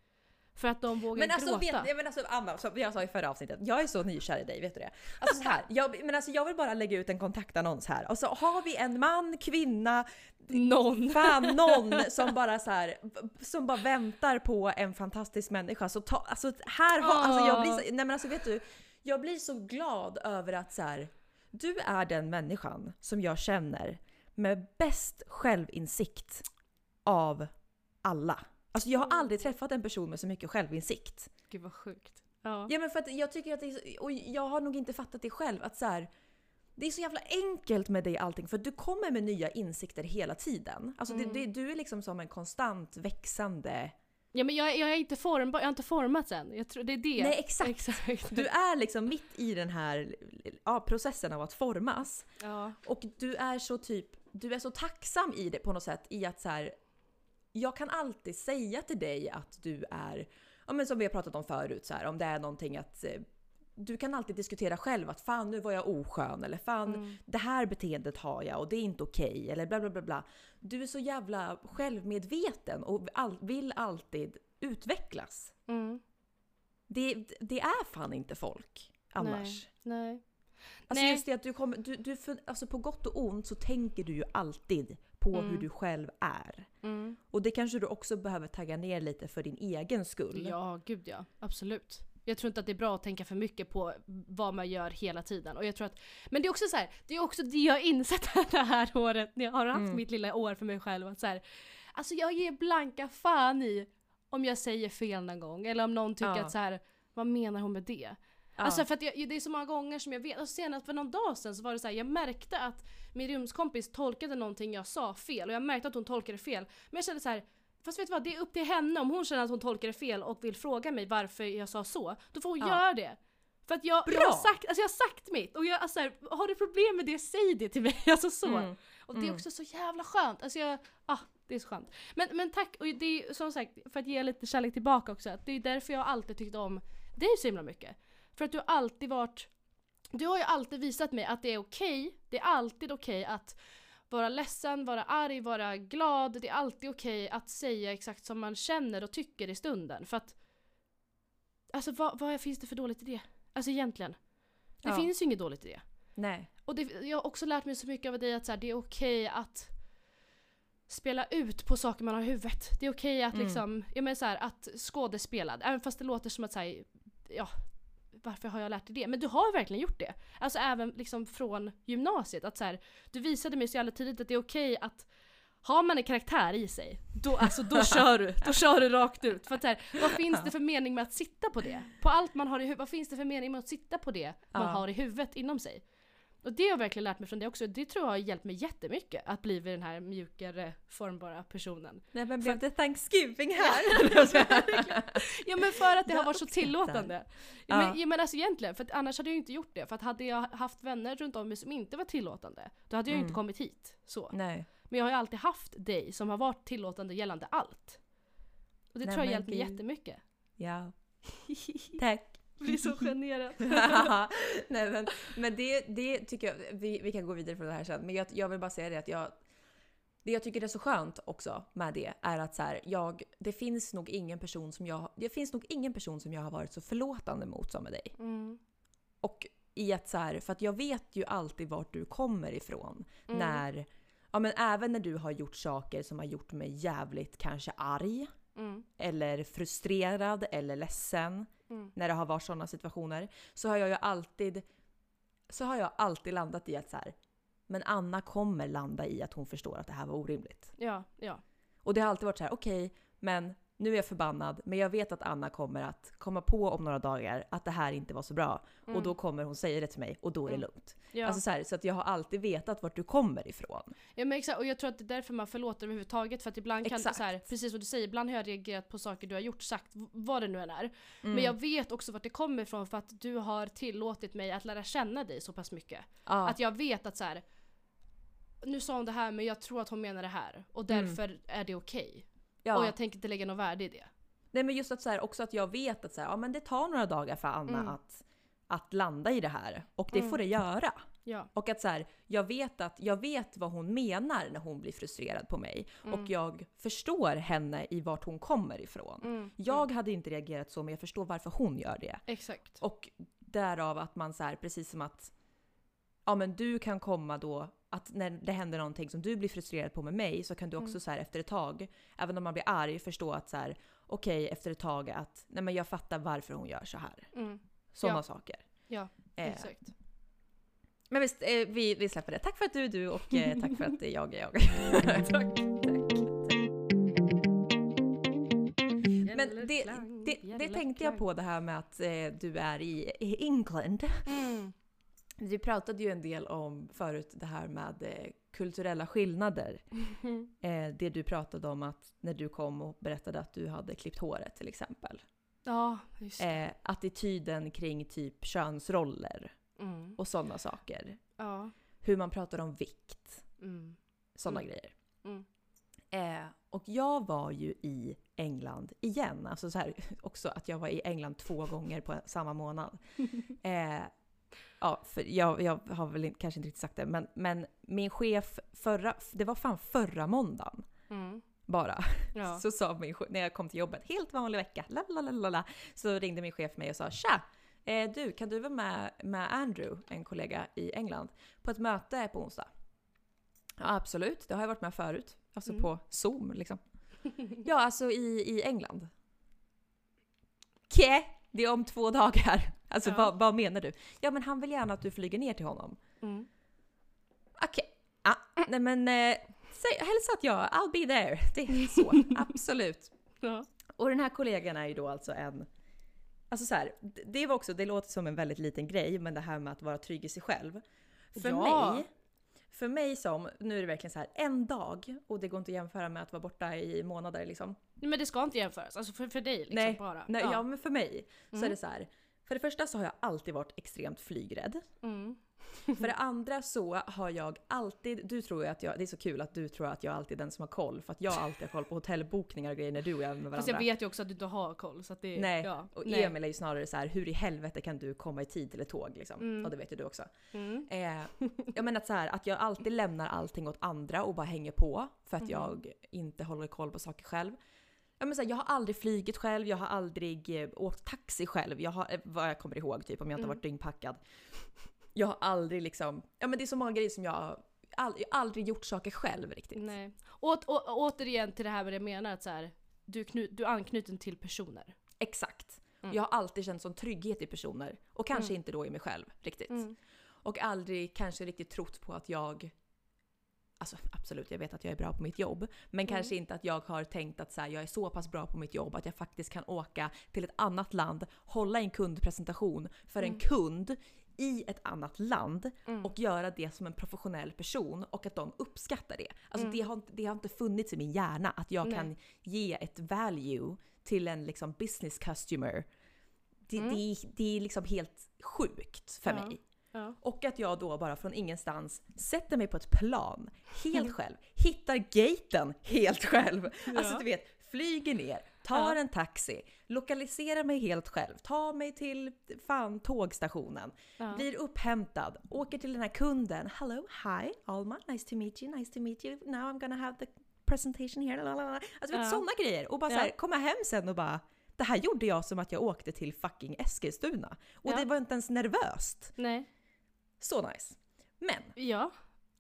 För att de vågar Men alltså, gråta. vet, men alltså Anna, som jag sa i förra avsnittet, jag är så nykär i dig, vet du det? Alltså så här, jag, men alltså jag vill bara lägga ut en kontaktannons här och så har vi en man, kvinna, Någon. fan någon som bara så här, som bara väntar på en fantastisk människa. Så ta, alltså här har, alltså jag blir så, nej men alltså vet du, jag blir så glad över att så här, du är den människan som jag känner med bäst självinsikt av alla. Alltså jag har aldrig träffat en person med så mycket självinsikt. Gud vad sjukt. Ja. Ja men för att jag tycker att det är, och jag har nog inte fattat det själv, att så här, det är så jävla enkelt med dig allting för du kommer med nya insikter hela tiden. Alltså det, det, du är liksom som en konstant växande... Ja men jag, jag är inte formbar, jag har inte formats än. Jag tror det är det. Nej exakt! Exakt. Du är liksom mitt i den här ja, processen av att formas. Ja. Och du är så typ, du är så tacksam i det på något sätt i att så här, jag kan alltid säga till dig att du är, ja men som vi har pratat om förut, så här, om det är någonting att eh, du kan alltid diskutera själv att fan nu var jag oskön eller fan Mm. det här beteendet har jag och det är inte okej eller bla bla bla bla. Du är så jävla självmedveten och all, vill alltid utvecklas. Mm. Det, det är fan inte folk annars. Nej. Alltså Nej. just det att du kommer, du, du, alltså på gott och ont så tänker du ju alltid på Mm. hur du själv är. Mm. Och det kanske du också behöver tagga ner lite för din egen skull. Ja, gud ja. Absolut. Jag tror inte att det är bra att tänka för mycket på vad man gör hela tiden. Och jag tror att, men det är också så här, det är också det jag har insett det här året när jag har haft Mm. mitt lilla år för mig själv. Att så här, alltså jag ger blanka fan i om jag säger fel någon gång. Eller om någon tycker Ja. att så här, vad menar hon med det? Ja. Alltså för att jag, det är så många gånger som jag vet, alltså senast för någon dag sedan så var det så här, jag märkte att min rumskompis tolkade någonting jag sa fel och jag märkte att hon tolkade fel. Men jag kände så här, fast vet du vad, det är upp till henne om hon känner att hon tolkar det fel och vill fråga mig varför jag sa så, då får hon Ja. göra det. För att jag, jag, har sagt, alltså jag har sagt mitt och jag, alltså här, har du problem med det, säg det till mig. Alltså så. Mm. Och det är Mm. också så jävla skönt. Alltså jag, ah, det är så skönt. Men, men tack, och det är som sagt, för att ge lite kärlek tillbaka också, det är därför jag alltid tyckt om dig så himla mycket. För att du har alltid varit, du har ju alltid visat mig att det är okej, det är alltid okej att vara ledsen, vara arg, vara glad. Det är alltid okej att säga exakt som man känner och tycker i stunden. För att, alltså vad, vad finns det för dåligt i det? Alltså egentligen. Det Ja. finns ju inget dåligt i det. Nej. Och det, jag har också lärt mig så mycket av dig att så här, det är okej att spela ut på saker man har i huvudet. Det är okej att Mm. liksom, jag menar så här, att skådespela, även fast det låter som att säga, ja, varför har jag lärt dig det? Men du har verkligen gjort det. Alltså även liksom från gymnasiet, att så här, du visade mig så jävla tidigt att det är okej att har man en karaktär i sig, då, alltså, då kör du. Då kör du rakt ut. För att här, vad finns det för mening med att sitta på det? På allt man har i huvudet, vad finns det för mening med att sitta på det man har i huvudet inom sig? Och det har jag verkligen lärt mig från det också. Det tror jag har hjälpt mig jättemycket att bli den här mjukare, formbara personen. Nej men blev det Thanksgiving här? Ja men för att det Jag har varit så uppskattar. tillåtande. Ja. Men, ja, men alltså egentligen, för att annars hade jag ju inte gjort det. För att hade jag haft vänner runt om mig som inte var tillåtande, då hade jag ju Mm. inte kommit hit. Så. Nej. Men jag har ju alltid haft dig som har varit tillåtande gällande allt. Och det Nej, tror jag men hjälpt mig jättemycket. Ja. Tack. Blir så generad. Nej men, men det, det tycker jag, vi, vi kan gå vidare från det här sen, men jag, jag vill bara säga det att jag det jag tycker är så skönt också med det är att så här, jag, det finns nog ingen person som jag, det finns nog ingen person som jag har varit så förlåtande mot som med dig. Mm. Och i att så här, för att jag vet ju alltid vart du kommer ifrån. Mm. När, ja men även när du har gjort saker som har gjort mig jävligt kanske arg. Mm. Eller frustrerad eller ledsen. Mm. När det har varit sådana situationer. Så har jag ju alltid, så har jag alltid landat i att så här, men Anna kommer landa i att hon förstår att det här var orimligt. Ja, ja. Och det har alltid varit så här: okej, men nu är jag förbannad, men jag vet att Anna kommer att komma på om några dagar att det här inte var så bra. Mm. Och då kommer hon säga det till mig och då är det Mm. lugnt. ja. Alltså så, här, så att jag har alltid vetat vart du kommer ifrån. Ja men exakt, och jag tror att det är därför man förlåter överhuvudtaget för att ibland kan det Exakt. så här, precis som du säger, ibland har jag reagerat på saker du har gjort, sagt, vad det nu än är. Mm. Men jag vet också vart det kommer ifrån för att du har tillåtit mig att lära känna dig så pass mycket. ja. Att jag vet att så här. nu sa hon det här men jag tror att hon menar det här och Mm. därför är det okej. Ja. Och jag tänker inte lägga något värde i det. Nej men just att så här, också att jag vet att så här, ja, men det tar några dagar för Anna Mm. att, att landa i det här. Och det Mm. får det göra. Ja. Och att så här, jag vet att jag vet vad hon menar när hon blir frustrerad på mig. Mm. Och jag förstår henne i vart hon kommer ifrån. Mm. Jag hade inte reagerat så men jag förstår varför hon gör det. Exakt. Och därav att man så precis som att ja men du kan komma då, att när det händer någonting som du blir frustrerad på med mig så kan du också Mm. så här efter ett tag, även om man blir arg, förstå att så här okej efter ett tag att nej men jag fattar varför hon gör så här. Mm. Sådana Ja. saker. Ja, Eh, exakt. men visst, eh, vi, vi släpper det. Tack för att du är du och eh, tack för att jag är jag. tack, tack. Men det, det, det tänkte jag på det här med att eh, du är i, i England. Mm. Vi pratade ju en del om förut det här med eh, kulturella skillnader. Eh, det du pratade om att när du kom och berättade att du hade klippt håret till exempel. Ja, just det. Eh, attityden kring typ könsroller Mm. och sådana saker. Ja. Hur man pratar om vikt. Mm. Sådana Mm. grejer. Mm. Eh, och jag var ju i England igen. Alltså så här, också att jag var i England två gånger på samma månad. Ja, för jag, jag har väl inte- kanske inte riktigt sagt det, men, men min chef förra, det var fan förra måndagen Mm. bara. Ja. Så sa min chef, när jag kom till jobbet, helt vanlig vecka, lalalala, så ringde min chef mig och sa “Tja! Eh, du, kan du vara med, med Andrew, en kollega i England, på ett möte på onsdag?” Ja, absolut, det har jag varit med förut. Alltså Mm. på Zoom liksom. ja, alltså i, i England. Ke? Det är om två dagar. Alltså Ja. vad, vad menar du? Ja, men han vill gärna att du flyger ner till honom. Mm. Okej. Ja, nej men eh, säg, hälsa att jag, I'll be there. Det är så, absolut. Ja. Och den här kollegan är ju då alltså en... Alltså så här, det var också, det låter som en väldigt liten grej, men det här med att vara trygg i sig själv. För Ja. mig, för mig som, nu är det verkligen så här, en dag, och det går inte att jämföra med att vara borta i månader liksom. Nej, Men det ska inte jämföras, alltså för, för dig liksom nej, bara. nej ja. men för mig så Mm. är det så här. För det första så har jag alltid varit extremt flygrädd. Mm. För det andra så har jag alltid, du tror ju att jag, det är så kul att du tror att jag alltid är den som har koll, för att jag alltid har koll på hotellbokningar och grejer när du och jag är med varandra. Fast jag vet ju också att du inte har koll så att det Nej, ja. och nej. Emil är ju snarare så här, hur i helvete kan du komma i tid till ett tåg liksom? Mm. Och det vet ju du också. Mm. Eh, jag menar att, så här, att jag alltid lämnar allting åt andra och bara hänger på för att Mhm. jag inte håller koll på saker själv. Så här, jag har aldrig flygit själv, jag har aldrig eh, åkt taxi själv, jag har, eh, vad jag kommer ihåg typ om jag inte har Mm. varit dyngpackad. Jag har aldrig liksom, ja men det är så många grejer som jag, all, jag har aldrig gjort saker själv riktigt. Nej. Åt, å, återigen till det här med det jag menar att så här, du, är knu, du är anknuten till personer. Exakt. Mm. Jag har alltid känt sån trygghet i personer och kanske Mm. inte då i mig själv riktigt. Mm. Och aldrig kanske riktigt trott på att jag... Alltså absolut, jag vet att jag är bra på mitt jobb. Men Mm. kanske inte att jag har tänkt att så här, jag är så pass bra på mitt jobb att jag faktiskt kan åka till ett annat land, hålla en kundpresentation för en Mm. kund i ett annat land Mm. och göra det som en professionell person och att de uppskattar det. Alltså Mm. det, har, inte- det har inte funnits i min hjärna att jag Nej. kan ge ett value till en liksom business customer. Det, Mm. det, det är liksom helt sjukt för mig. Ja. Och att jag då bara från ingenstans sätter mig på ett plan helt själv, hittar gaten helt själv. Alltså Ja. du vet, flyger ner, tar Ja. en taxi, lokaliserar mig helt själv, tar mig till fan tågstationen, Ja. blir upphämtad, åker till den här kunden. Hello, hi, Alma, nice to meet you, nice to meet you. Now I'm gonna have the presentation here. Lalala. Alltså Ja. sådana grejer. Och bara så Ja. här, komma hem sen och bara det här gjorde jag som att jag åkte till fucking Eskilstuna. Och Ja. det var inte ens nervöst. Nej. Så nice. Men Ja.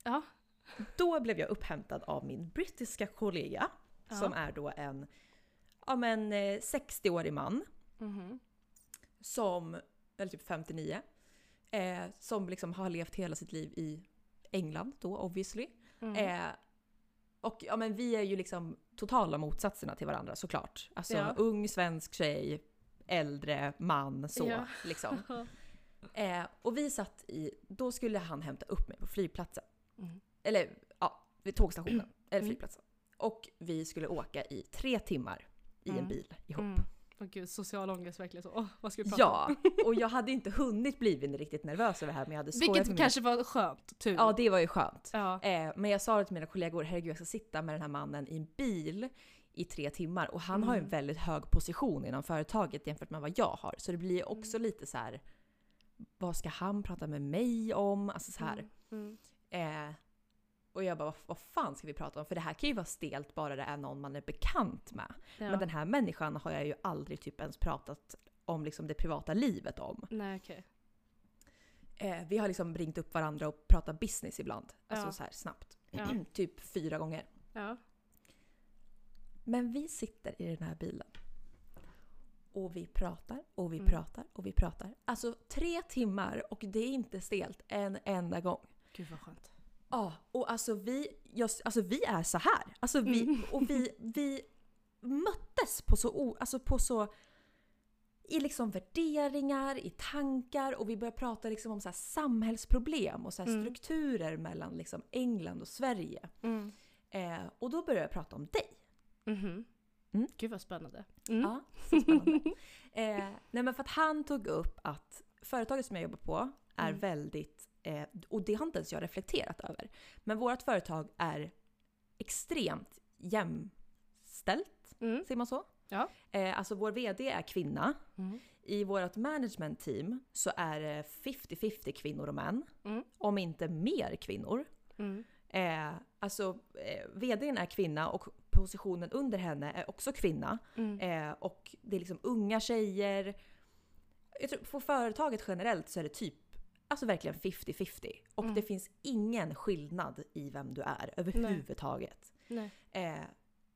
Ja. då blev jag upphämtad av min brittiska kollega Ja. som är då en ja, men, eh, 60-årig man Mhm. som, eller typ 59, eh, som liksom har levt hela sitt liv i England då obviously. Mm. Eh, och ja, men vi är ju liksom totala motsatserna till varandra såklart. Alltså Ja. ung svensk tjej, äldre man så Ja. liksom. Eh, och vi satt i, då skulle han hämta upp mig på flygplatsen. Mm. Eller ja, vid tågstationen. Eller Mm. flygplatsen. Och vi skulle åka i tre timmar i en Mm. bil ihop. Mm. Åh gud, social ångest verkligen så. Åh, vad ska vi prata? Ja, och jag hade inte hunnit bli riktigt nervös över det här men jag hade med Vilket mina- kanske var skönt, tur. Ja, det var ju skönt. Ja. Eh, men jag sa det till mina kollegor, herregud jag ska sitta med den här mannen i en bil i tre timmar och han har ju en Mm. väldigt hög position inom företaget jämfört med vad jag har. Så det blir också lite så här. Vad ska han prata med mig om? Alltså så här. Mm. Mm. Eh, och jag bara, vad, vad fan ska vi prata om? För det här kan ju vara stelt bara det är någon man är bekant med. Ja. Men den här människan har jag ju aldrig typ ens pratat om liksom det privata livet om. Nej okej. Eh, vi har liksom ringt upp varandra och pratat business ibland. Alltså Ja. så här snabbt. Ja. typ fyra gånger. Men vi sitter i den här bilen. Och vi pratar och vi Mm. pratar och vi pratar. Alltså tre timmar och det är inte stelt en enda gång. Gud vad skönt. Ja, och alltså vi, just, alltså vi är så här. Alltså vi, Mm. och vi, vi möttes på så, o, alltså på så i liksom värderingar, i tankar och vi började prata liksom om så här samhällsproblem och så här Mm. strukturer mellan liksom England och Sverige. Mm. Eh, och då började jag prata om dig. Mhm. Mm. Gud vad spännande. Mm. Ja, så spännande. eh, nej men för att han tog upp att företaget som jag jobbar på är Mm. väldigt, eh, och det har inte ens jag reflekterat över, men vårt företag är extremt jämställt, Mm. säger man så? Ja. Eh, alltså vår VD är kvinna. Mm. I vårt management team så är det 50-50 kvinnor och män. Mm. Om inte mer kvinnor. Mm. Eh, alltså eh, VDn är kvinna och positionen under henne är också kvinna. Mm. Eh, och det är liksom unga tjejer. Jag tror, på företaget generellt så är det typ Alltså verkligen 50-50. Och Mm. det finns ingen skillnad i vem du är överhuvudtaget. Nej. Eh,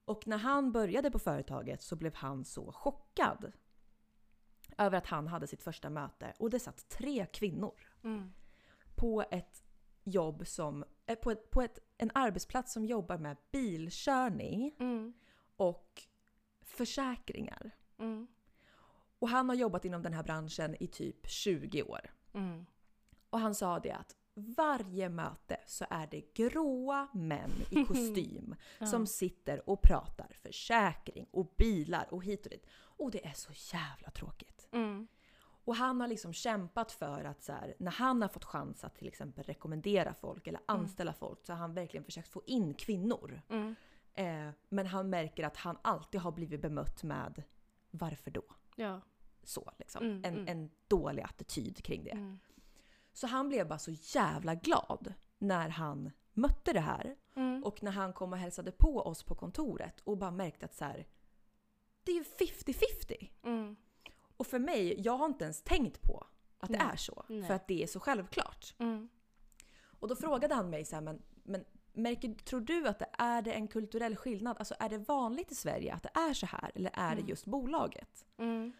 och när han började på företaget så blev han så chockad. Över att han hade sitt första möte och det satt tre kvinnor Mm. på ett jobb som, eh, på, ett, på ett, en arbetsplats som jobbar med bilkörning Mm. och försäkringar. Mm. Och han har jobbat inom den här branschen i typ 20 år. Mm. Och han sa det att varje möte så är det gråa män i kostym Ja. som sitter och pratar försäkring och bilar och hit och dit. Och det är så jävla tråkigt. Mm. Och han har liksom kämpat för att så här, när han har fått chans att till exempel rekommendera folk eller anställa folk så har han verkligen försökt få in kvinnor. Mm. Eh, men han märker att han alltid har blivit bemött med varför då? Ja. Så liksom. Mm, en, mm. en dålig attityd kring det. Mm. Så han blev bara så jävla glad när han mötte det här. Mm. Och när han kom och hälsade på oss på kontoret och bara märkte att så här, det är ju 50-50. Och för mig, jag har inte ens tänkt på att det Nej. är så. Nej. För att det är så självklart. Mm. Och då frågade han mig så här, men, men märker, tror du att det är det en kulturell skillnad? Alltså är det vanligt i Sverige att det är så här? Eller är det Mm. just bolaget? Mm.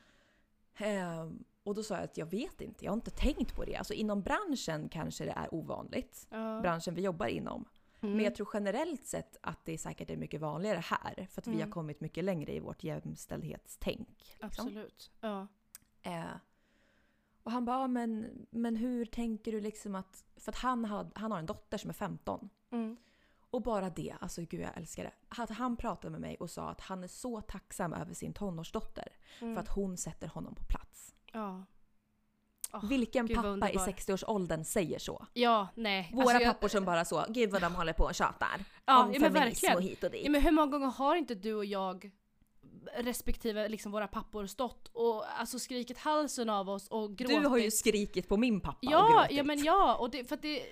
Ehm, och då sa jag att jag vet inte, jag har inte tänkt på det. Alltså inom branschen kanske det är ovanligt. Ja. Branschen vi jobbar inom. Mm. Men jag tror generellt sett att det säkert är mycket vanligare här. För att vi Mm. har kommit mycket längre i vårt jämställdhetstänk. liksom. Absolut. Ja. Eh, och han bara, "Ja, men, men hur tänker du liksom att... För att han, had, han har en dotter som är 15. Mm. Och bara det, alltså gud jag älskar det. Att han pratade med mig och sa att han är så tacksam över sin tonårsdotter. Mm. För att hon sätter honom på plats. Ja. Åh, Vilken pappa i underbar. 60-årsåldern säger så? Ja, nej. Våra Alltså, jag- pappor som bara så, gud vad de håller på och tjatar. Ja, om ja men verkligen. och hit och dit. Ja, men hur många gånger har inte du och jag respektive liksom våra pappor stått och alltså skrikit halsen av oss och gråtit? du har ju skrikit på min pappa och Ja, gråtit. ja men ja, och det, för att det,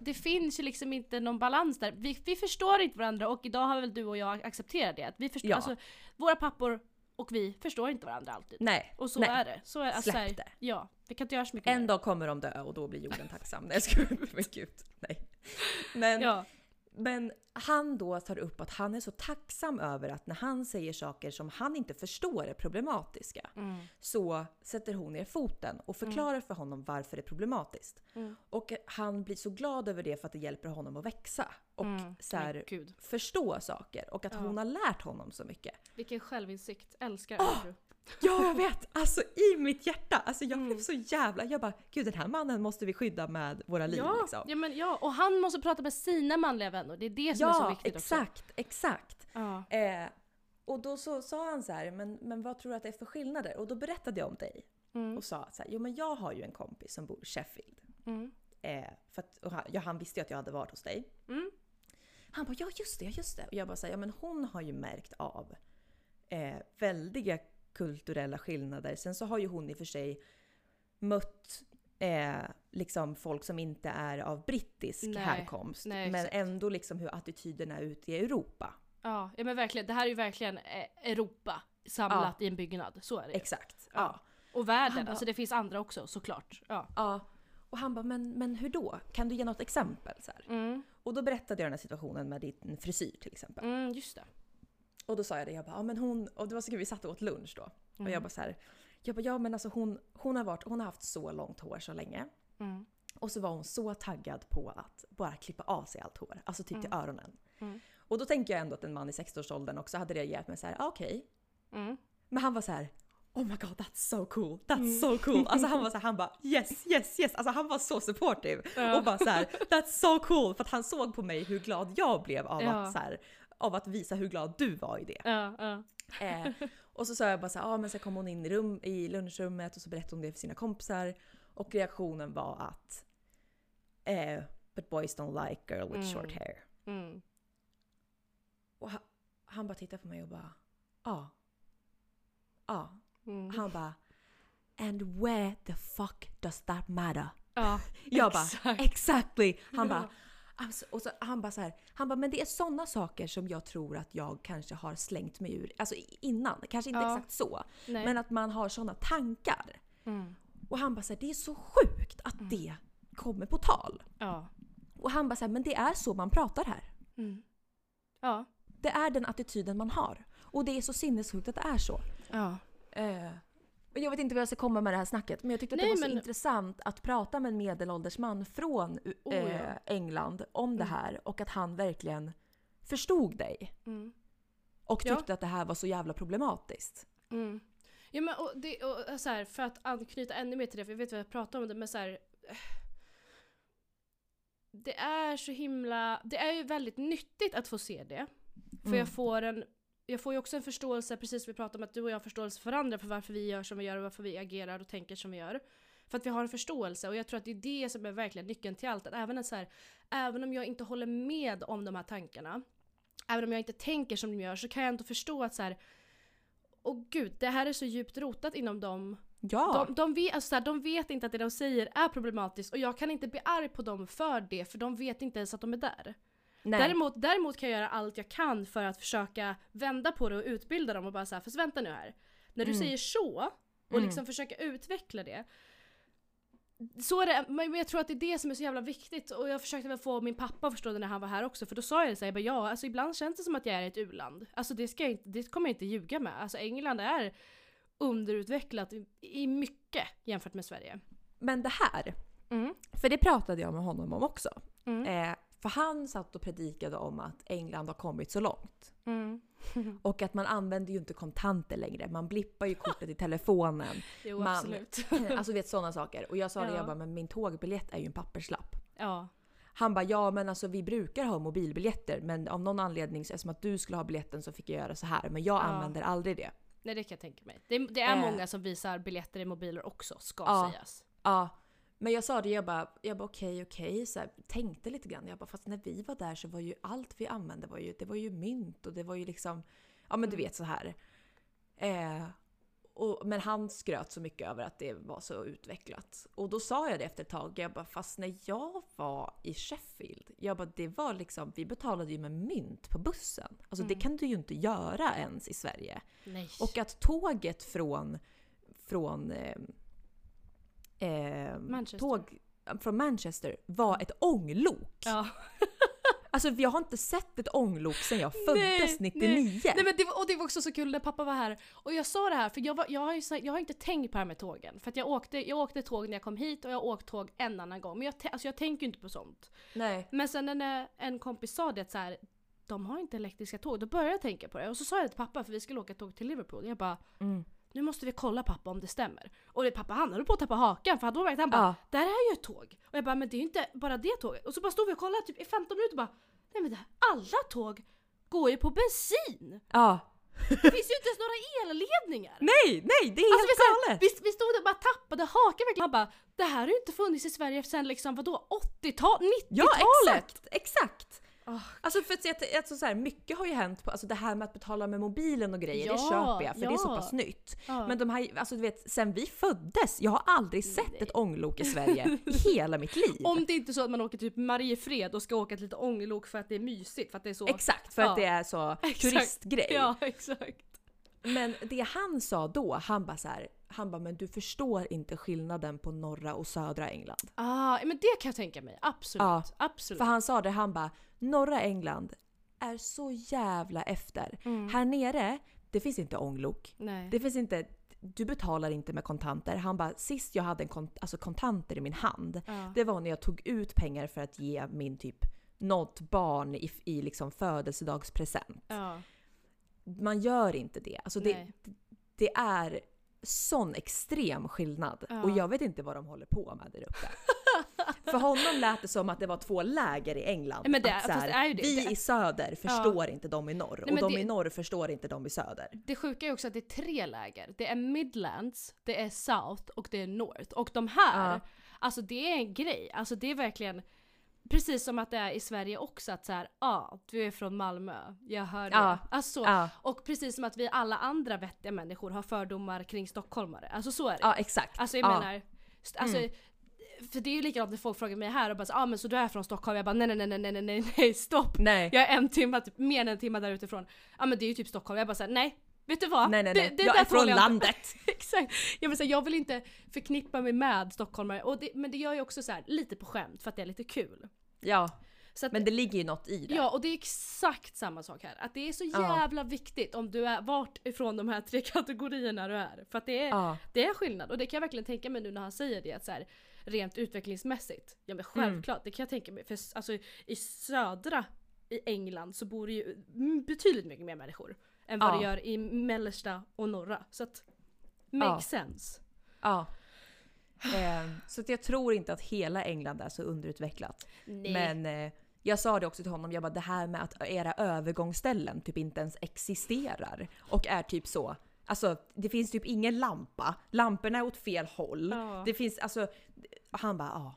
det finns ju liksom inte någon balans där. Vi, vi förstår inte varandra och idag har väl du och jag accepterat det. Att vi förstår, Ja. alltså, våra pappor och vi förstår inte varandra alltid. Nej, Och så nej. är det. Så är, alltså, Släpp det. Ja, vi kan inte göra så mycket En mer. dag kommer de dö och då blir jorden tacksam. Nej jag skojar, men gud. Nej. Men, Ja. Men han då tar upp att han är så tacksam över att när han säger saker som han inte förstår är problematiska Mm. så sätter hon ner foten och förklarar för honom varför det är problematiskt. Mm. Och han blir så glad över det för att det hjälper honom att växa och Mm. så här, förstå saker och att Ja. hon har lärt honom så mycket. vilken självinsikt. Älskar! Andrew. Ja, jag vet! Alltså i mitt hjärta. Alltså jag blev Mm. så jävla... Jag bara, gud den här mannen måste vi skydda med våra liv Ja, liksom. ja, men ja, och han måste prata med sina manliga vänner. Det är det som är så Ja, viktigt också. exakt, exakt. Ja. Eh, och då så sa han så här, men, men vad tror du att det är för skillnader? Och då berättade jag om dig Mm. och sa så här, jo men jag har ju en kompis som bor i Sheffield. Mm. Eh, för att, han, ja, han visste ju att jag hade varit hos dig. Mm. Han bara, ja just det, ja, just det. Och jag bara säger ja men hon har ju märkt av eh, väldiga kulturella skillnader. Sen så har ju hon i och för sig mött eh, liksom folk som inte är av brittisk Nej, härkomst. nej, men ändå liksom hur attityderna är ute i Europa. Ja, ja men verkligen. Det här är ju verkligen eh, Europa samlat i en byggnad. Så är det ju. Exakt. Ja. Ja. Och världen, bara- alltså det finns andra också såklart. Ja. ja. Och han bara, men, men hur då? Kan du ge något exempel? Så. Mm, Och då berättade jag den här situationen med din frisyr till exempel. mm, just det. Och då sa jag det, jag bara, ja men hon, och det var så kul, vi satt och åt lunch då. Och Mm. jag bara så här, jag bara, ja men alltså hon, hon, har varit, hon har haft så långt hår så länge. Mm. Och så var hon så taggad på att bara klippa av sig allt hår, alltså typ till öronen. Mm. Och då tänker jag ändå att en man i 60-årsåldern också hade reagerat med så här, ah, okej. Mm. Men han var så här, oh my god that's so cool, that's so cool. Alltså han var så här, han bara yes, yes, yes. Alltså han var så supportive. Ja. Och bara så här, that's so cool. För att han såg på mig hur glad jag blev av, Ja. att, så här, av att visa hur glad du var i det. Ja, ja. Eh, och så sa jag bara så här, ah, men så kom hon in i, rum, i lunchrummet och så berättade hon det för sina kompisar. Och reaktionen var att eh, “But boys don't like girl with Mm. short hair”. Mm. Och han, han bara tittade på mig och bara “Ja”. Ja. Mm. Han bara “And where the fuck does that matter?” Ja, Jag bara. “Exactly!” Han bara Alltså, och så, han bara så här, han bara, men det är sådana saker som jag tror att jag kanske har slängt mig ur, alltså innan, kanske inte Ja. exakt så, Nej. men att man har sådana tankar. Mm. Och han bara så här, det är så sjukt att det kommer på tal. Ja. Och han bara så här, men det är så man pratar här. Mm. Ja. Det är den attityden man har. Och det är så sinnessjukt att det är så. Ja. Eh, jag vet inte vad jag ska komma med det här snacket, men jag tyckte att Nej, det var så men- intressant att prata med en medelålders man från eh, Oh, ja. England om det Mm. här och att han verkligen förstod dig. Mm. Och Ja. tyckte att det här var så jävla problematiskt. Mm. Ja men och det, och så här, för att anknyta ännu mer till det, för jag vet vad jag pratar om det, men så här, eh, Det är så himla, det är ju väldigt nyttigt att få se det. För Mm. jag får en, jag får ju också en förståelse, precis som vi pratade om att du och jag har förståelse för varandra för varför vi gör som vi gör och varför vi agerar och tänker som vi gör. För att vi har en förståelse och jag tror att det är det som är verkligen nyckeln till allt. Att även, så här, även om jag inte håller med om de här tankarna, även om jag inte tänker som de gör så kan jag ändå förstå att så här, och gud, det här är så djupt rotat inom dem. Ja! De, de, vet, alltså de vet inte att det de säger är problematiskt och jag kan inte bli arg på dem för det för de vet inte ens att de är där. Nej. Däremot, däremot kan jag göra allt jag kan för att försöka vända på det och utbilda dem och bara säga fast vänta nu här. När du Mm. säger så och Mm. liksom försöka utveckla det. Så är det, men jag tror att det är det som är så jävla viktigt och jag försökte väl få min pappa att förstå det när han var här också för då sa jag det så här, jag bara, ja alltså ibland känns det som att jag är i ett u-land. Alltså det, ska inte, det kommer jag inte ljuga med. Alltså England är underutvecklat i, i mycket jämfört med Sverige. Men det här, Mm. för det pratade jag med honom om också. Mm. Eh, för han satt och predikade om att England har kommit så långt. Mm. Och att man använder ju inte kontanter längre. Man blippar ju kortet i telefonen. Jo Man- absolut. Alltså vet sådana saker. Och jag sa det, Ja. jag bara, men min tågbiljett är ju en papperslapp. ja. Han bara, ja men alltså vi brukar ha mobilbiljetter men av någon anledning, så eftersom att du skulle ha biljetten så fick jag göra så här. Men jag Ja. använder aldrig det. Nej det kan jag tänka mig. Det, det är Eh. många som visar biljetter i mobiler också, ska Ja. sägas. Ja. Men jag sa det, jag bara, jag bara okej, okej. Så här, tänkte lite grann. Jag bara, fast när vi var där så var ju allt vi använde var ju, det var ju mynt och det var ju liksom, ja men du Mm. vet så här. Eh, och, men han skröt så mycket över att det var så utvecklat. Och då sa jag det efter ett tag, jag bara, fast när jag var i Sheffield, jag bara, det var liksom, vi betalade ju med mynt på bussen. Alltså det Mm. kan du ju inte göra ens i Sverige. Nej. Och att tåget från, från eh, eh, Manchester. Tåg, från Manchester var ett ånglok. ja. Alltså jag har inte sett ett ånglok sedan jag föddes Nej, 99. Nej men det var, och det var också så kul när pappa var här. Och jag sa det här, för jag, var, jag, har, ju, jag har inte tänkt på det här med tågen. För jag åkte, jag åkte tåg när jag kom hit och jag har åkt tåg en annan gång. Men jag, alltså jag tänker ju inte på sånt. Nej. Men sen när en kompis sa det att så här, de har inte elektriska tåg, då började jag tänka på det. Och så sa jag det till pappa, för vi skulle åka tåg till Liverpool. Jag bara, Mm. Nu måste vi kolla pappa om det stämmer. Och det, pappa han höll på att tappa hakan för då märkte han bara, Ja. där är ju ett tåg. Och jag bara, men det är ju inte bara det tåget. Och så bara stod vi och kollade typ i 15 minuter och bara, nej men det här, alla tåg går ju på bensin. Ja. Det finns ju inte ens några elledningar. Nej, nej, det är Alltså, vi, helt här, galet! vi, vi stod där och bara tappade hakan verkligen. Han bara, det här har ju inte funnits i Sverige sedan liksom vadå 80-tal, 90-talet? Ja, exakt! Exakt! Ah, Alltså för att, se att alltså så här, mycket har ju hänt på, alltså det här med att betala med mobilen och grejer, det Ja, köper jag för det är så ja. pass nytt. ja. Men de här, alltså du vet, sen vi föddes, jag har aldrig sett ett ånglok i Sverige i hela mitt liv. Om det inte är så att man åker typ Mariefred och ska åka ett litet ånglok för att det är mysigt, för att det är så... Exakt, för Ja. att det är så Exakt. turistgrej. Ja, exakt. Men det han sa då, han bara så här, han bara men du förstår inte skillnaden på norra och södra England. Ah, men det kan jag tänka mig. Absolut. Ja, Absolut. För han sa det, han bara norra England är så jävla efter. Mm. Här nere, det finns inte ånglok. Nej. Det finns inte, du betalar inte med kontanter. Han bara sist jag hade en kont- alltså kontanter i min hand, ja. det var när jag tog ut pengar för att ge min typ något barn i, i liksom födelsedagspresent. ja. Man gör inte det. Alltså det, det är sån extrem skillnad. Ja. Och jag vet inte vad de håller på med där uppe. För honom lät det som att det var två läger i England. Men det- att så här, det. Vi Det- i söder förstår inte de i norr. Nej, och de i norr förstår inte de i söder. Det sjuka är också att det är tre läger. Det är Midlands, det är South och det är North. Och de här, Ja. alltså det är en grej. Alltså det är verkligen Precis som att det är i Sverige också att så här, ja, ah, du är från Malmö, jag hör det. Ja. Alltså så. Ja, Och precis som att vi alla andra vettiga människor har fördomar kring stockholmare. Alltså så är det. ja exakt. Alltså jag ja. menar, alltså, Mm. för det är ju likadant när folk frågar mig här och bara ah, men så du är från Stockholm? Jag bara nej nej nej nej nej nej nej stopp! Nej. Jag är en timme, typ, mer än en timme där utifrån. Ja men det är ju typ Stockholm. Jag bara såhär nej, vet du vad? nej nej nej. Det, det jag är från jag landet. Exakt! Jag, vill säga, jag vill inte förknippa mig med stockholmare, och det, men det gör ju också så här, lite på skämt för att det är lite kul. Ja, att, men det ligger ju något i det. Ja, och det är exakt samma sak här. Att det är så Ja. jävla viktigt om du är vart ifrån de här tre kategorierna du är. För att det är, Ja. det är skillnad. Och det kan jag verkligen tänka mig nu när han säger det. Att så här, rent utvecklingsmässigt. Ja men självklart, det kan jag tänka mig. För alltså, i södra i England så bor det ju mm, betydligt mycket mer människor. Än vad Ja. det gör i mellersta och norra. Så att, makes Ja. sense. Ja. Eh, så att jag tror inte att hela England är så underutvecklat. Nej. Men eh, jag sa det också till honom, jag bara det här med att era övergångsställen typ inte ens existerar. Och är typ så. Alltså det finns typ ingen lampa, lamporna är åt fel håll. Ja. Det finns alltså, han bara ja,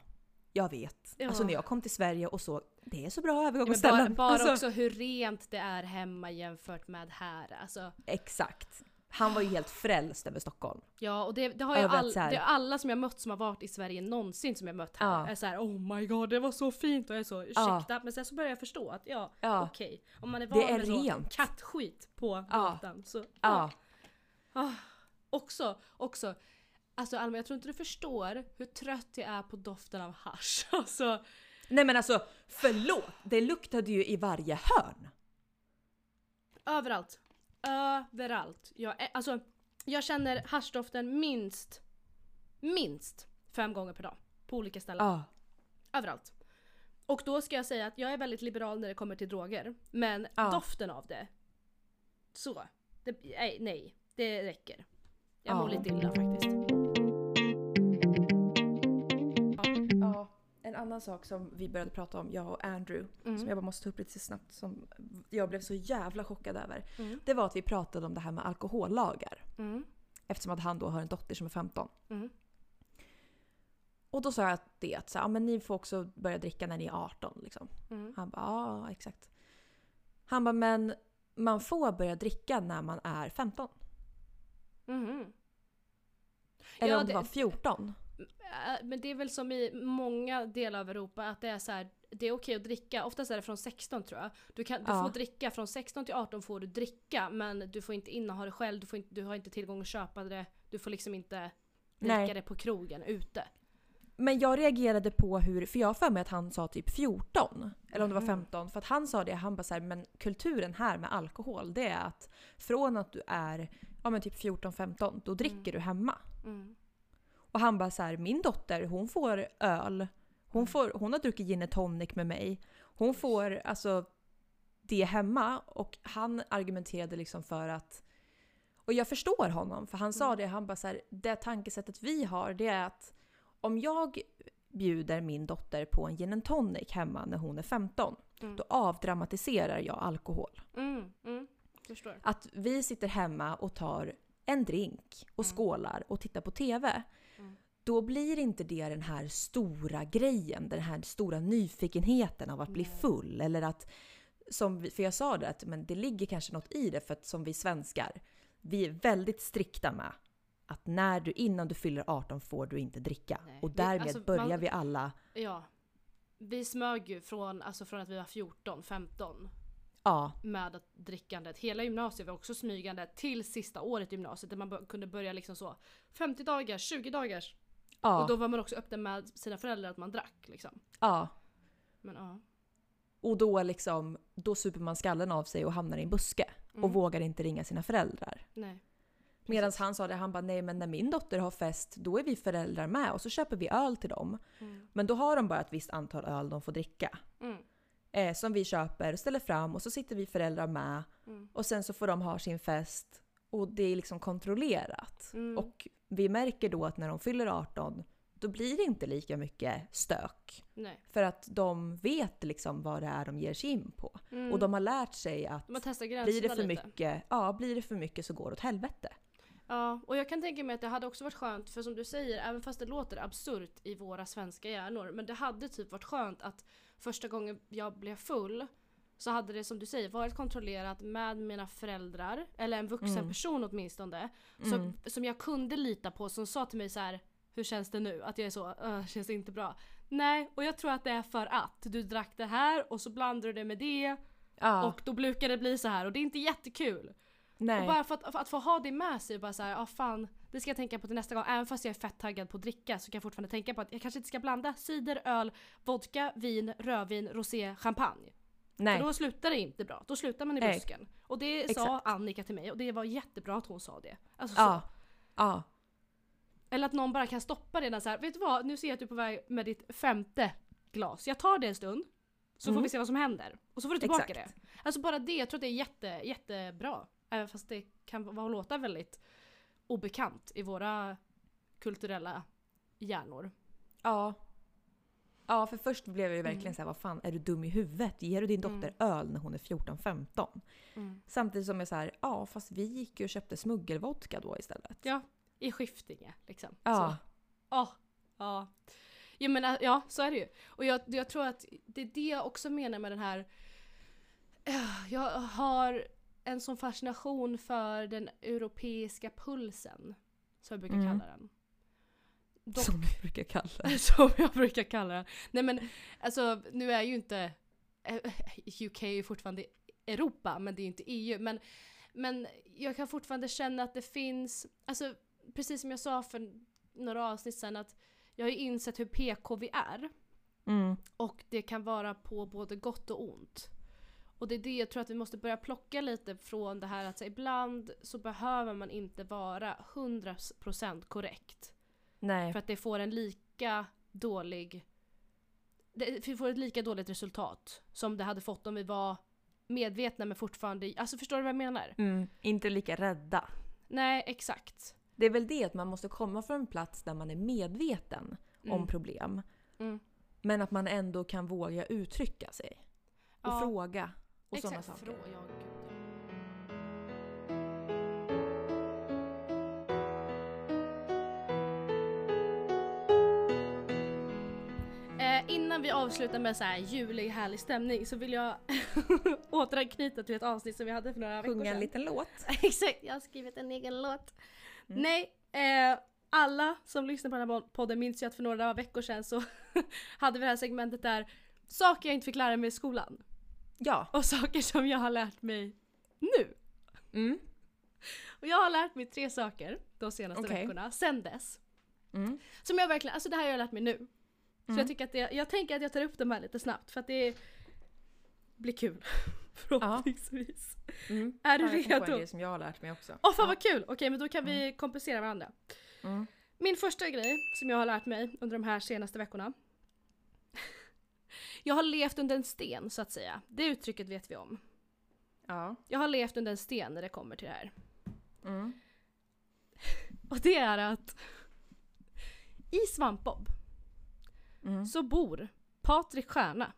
jag vet. Ja. Alltså när jag kom till Sverige och så, det är så bra Ja, men bara övergångsställen. bara alltså, också hur rent det är hemma jämfört med här. Alltså, Exakt. Han var ju helt frälst över Stockholm. Ja och det, det har ju all, så det är alla som jag mött som har varit i Sverige någonsin som jag mött här Ja. är såhär oh my god det var så fint och jag är så Ja. ursäkta men sen så börjar jag förstå att ja, Ja. okej om man är Det van är med så rent. kattskit på Ja. gatan så Ja. Ah. Också, också Alltså Alma jag tror inte du förstår hur trött jag är på doften av hasch. Alltså, Nej men alltså förlåt, det luktade ju i varje hörn. överallt. Överallt. Jag, är, alltså, jag känner haschdoften minst, minst fem gånger per dag. På olika ställen. Ja. Överallt. Och då ska jag säga att jag är väldigt liberal när det kommer till droger. Men Ja. doften av det. Så. Det, nej, nej, det räcker. Jag mår Ja. lite illa faktiskt. Ja, en annan sak som vi började prata om, jag och Andrew, Mm. som jag bara måste ta upp lite snabbt, som jag blev så jävla chockad över. Mm. Det var att vi pratade om det här med alkohollagar. Mm. Eftersom att han då har en dotter som är 15. Mm. Och då sa jag att det att så, ja, men ni får också börja dricka när ni är 18. Liksom. Mm. Han bara ja, exakt. Han bara men man får börja dricka när man är 15. Mhm. Eller Ja, om det, det- var 14. Äh, Men det är väl som i många delar av Europa att det är så här, det är okej att dricka. Oftast är det från 16 tror jag. Du, kan, du Ja. får dricka från 16 till 18 får du dricka men du får inte inneha det själv, du, får inte, du har inte tillgång att köpa det. Du får liksom inte dricka Nej. det på krogen ute. Men jag reagerade på hur, för jag har för mig att han sa typ 14. Eller om det var Mhm. 15. För att han sa det, han bara så här, men kulturen här med alkohol det är att från att du är ja, men typ 14-15 då dricker du hemma. Mm. Och han bara så här, min dotter hon får öl. Hon, får, hon har druckit gin and tonic med mig. Hon får alltså det hemma. Och han argumenterade liksom för att och jag förstår honom för han sa Mm. det, han bara så här, det tankesättet vi har det är att om jag bjuder min dotter på en gin and tonic hemma när hon är 15 Mm. då avdramatiserar jag alkohol. Mm. Mm. Att vi sitter hemma och tar en drink och Mm. skålar och tittar på TV. Då blir inte det den här stora grejen, den här stora nyfikenheten av att bli full. Eller att, som vi, för jag sa det, att men det ligger kanske något i det för att som vi svenskar, vi är väldigt strikta med att när du innan du fyller 18 får du inte dricka. Nej. Och därmed alltså, börjar man- vi alla, Ja. Vi smög ju från, alltså från att vi var 14, 15 ja, med att drickandet. Hela gymnasiet var också smygande till sista året i gymnasiet där man kunde börja liksom så 50 dagars, 20 dagars. Ja, Och då var man också öppen med sina föräldrar att man drack liksom. ja. Men ja. Och då liksom, då super man skallen av sig och hamnar i en buske. Mm. Och vågar inte ringa sina föräldrar. Nej. Medan han sa det, han bara nej men när min dotter har fest då är vi föräldrar med och så köper vi öl till dem. Mm. Men då har de bara ett visst antal öl de får dricka. Mm. Eh, som vi köper och ställer fram och så sitter vi föräldrar med. Mm. Och sen så får de ha sin fest. Och det är liksom kontrollerat. Mm. Och vi märker då att när de fyller 18 då blir det inte lika mycket stök. Nej. För att de vet liksom vad det är de ger sig in på. Mm. Och de har lärt sig att blir det för lite. mycket, ja blir det för mycket så går det åt helvete. Ja, och jag kan tänka mig att det hade också varit skönt, för som du säger, även fast det låter absurt i våra svenska hjärnor, men det hade typ varit skönt att första gången jag blev full så hade det som du säger varit kontrollerat med mina föräldrar, eller en vuxen Mm. person åtminstone, Mm. som, som jag kunde lita på, som sa till mig så här: hur känns det nu? Att jag är så, "Öh, känns det inte bra? Nej, och jag tror att det är för att du drack det här och så blandar du det med det Ja, och då brukar det bli så här och det är inte jättekul. nej. Och bara för att, för att få ha det med sig, bara så här, ah, fan, det ska jag tänka på till nästa gång. Även fast jag är fett taggad på att dricka så kan jag fortfarande tänka på att jag kanske inte ska blanda cider, öl, vodka, vin, rödvin, rosé, champagne. Nej. För då slutar det inte bra. Då slutar man i Nej. busken. Och det sa Exakt. Annika till mig och det var jättebra att hon sa det. Alltså ja. så. ja. Eller att någon bara kan stoppa det när så här, vet du vad, nu ser jag att du är på väg med ditt femte glas. Jag tar det en stund. Så får Mm. vi se vad som händer. Och så får du tillbaka Exakt. det. Alltså bara det, jag tror att det är jätte, jättebra. Även fast det kan vara låta väldigt obekant i våra kulturella hjärnor. Ja. Ja, för först blev jag ju verkligen Mm. så här, vad fan, är du dum i huvudet? Ger du din dotter öl när hon är 14-15? Samtidigt som jag så här, ja fast vi gick ju och köpte smuggelvodka då istället. Ja, i Skiftinge liksom. Ja. Så. Ja. Ja. Jag menar, ja så är det ju. Och jag, jag tror att det är det jag också menar med den här... eh, Jag har en sån fascination för den europeiska pulsen. Som jag brukar Mm. kalla den. Dock, Som vi brukar kalla det. som jag brukar kalla den. Nej men alltså nu är ju inte... eh, UK är ju fortfarande Europa men det är ju inte EU. Men, men jag kan fortfarande känna att det finns... Alltså precis som jag sa för några avsnitt sedan att jag har ju insett hur PK vi är. Mm. Och det kan vara på både gott och ont. Och det är det jag tror att vi måste börja plocka lite från det här att så ibland så behöver man inte vara 100% korrekt. Nej. För att det får en lika dålig... Det vi får ett lika dåligt resultat som det hade fått om vi var medvetna men fortfarande... Alltså förstår du vad jag menar? Mm. Inte lika rädda. Nej, exakt. Det är väl det att man måste komma från en plats där man är medveten om Mm. problem. Mm. Men att man ändå kan våga uttrycka sig. Och Ja. fråga. Och sådana saker. Frå- ja, innan vi avslutar med så här julig härlig stämning så vill jag återanknyta till ett avsnitt som vi hade för några veckor Sjunga en sedan. liten låt. Exakt, jag har skrivit en egen låt. Mm. Nej, eh, alla som lyssnar på den här podden minns ju att för några veckor sedan så hade vi det här segmentet där saker jag inte fick lära mig i skolan. Ja. Och saker som jag har lärt mig nu. Mm. Och jag har lärt mig tre saker de senaste Okej. veckorna, sen dess. Mm. Som jag verkligen, alltså det här har jag lärt mig nu. Så Mm. jag, tycker att det, jag tänker att jag tar upp dem här lite snabbt för att det blir kul. Förhoppningsvis. Mm. Är du Ja, jag kom på en redo? grej som jag har lärt mig också. Åh fan vad kul! Okej men då kan vi kompensera varandra. Mm. Min första grej som jag har lärt mig under de här senaste veckorna. jag har levt under en sten så att säga. Det uttrycket vet vi om. Ja. Jag har levt under en sten när det kommer till det här. Mm. Och det är att i Svampbob Mm. så bor Patrik Stjärna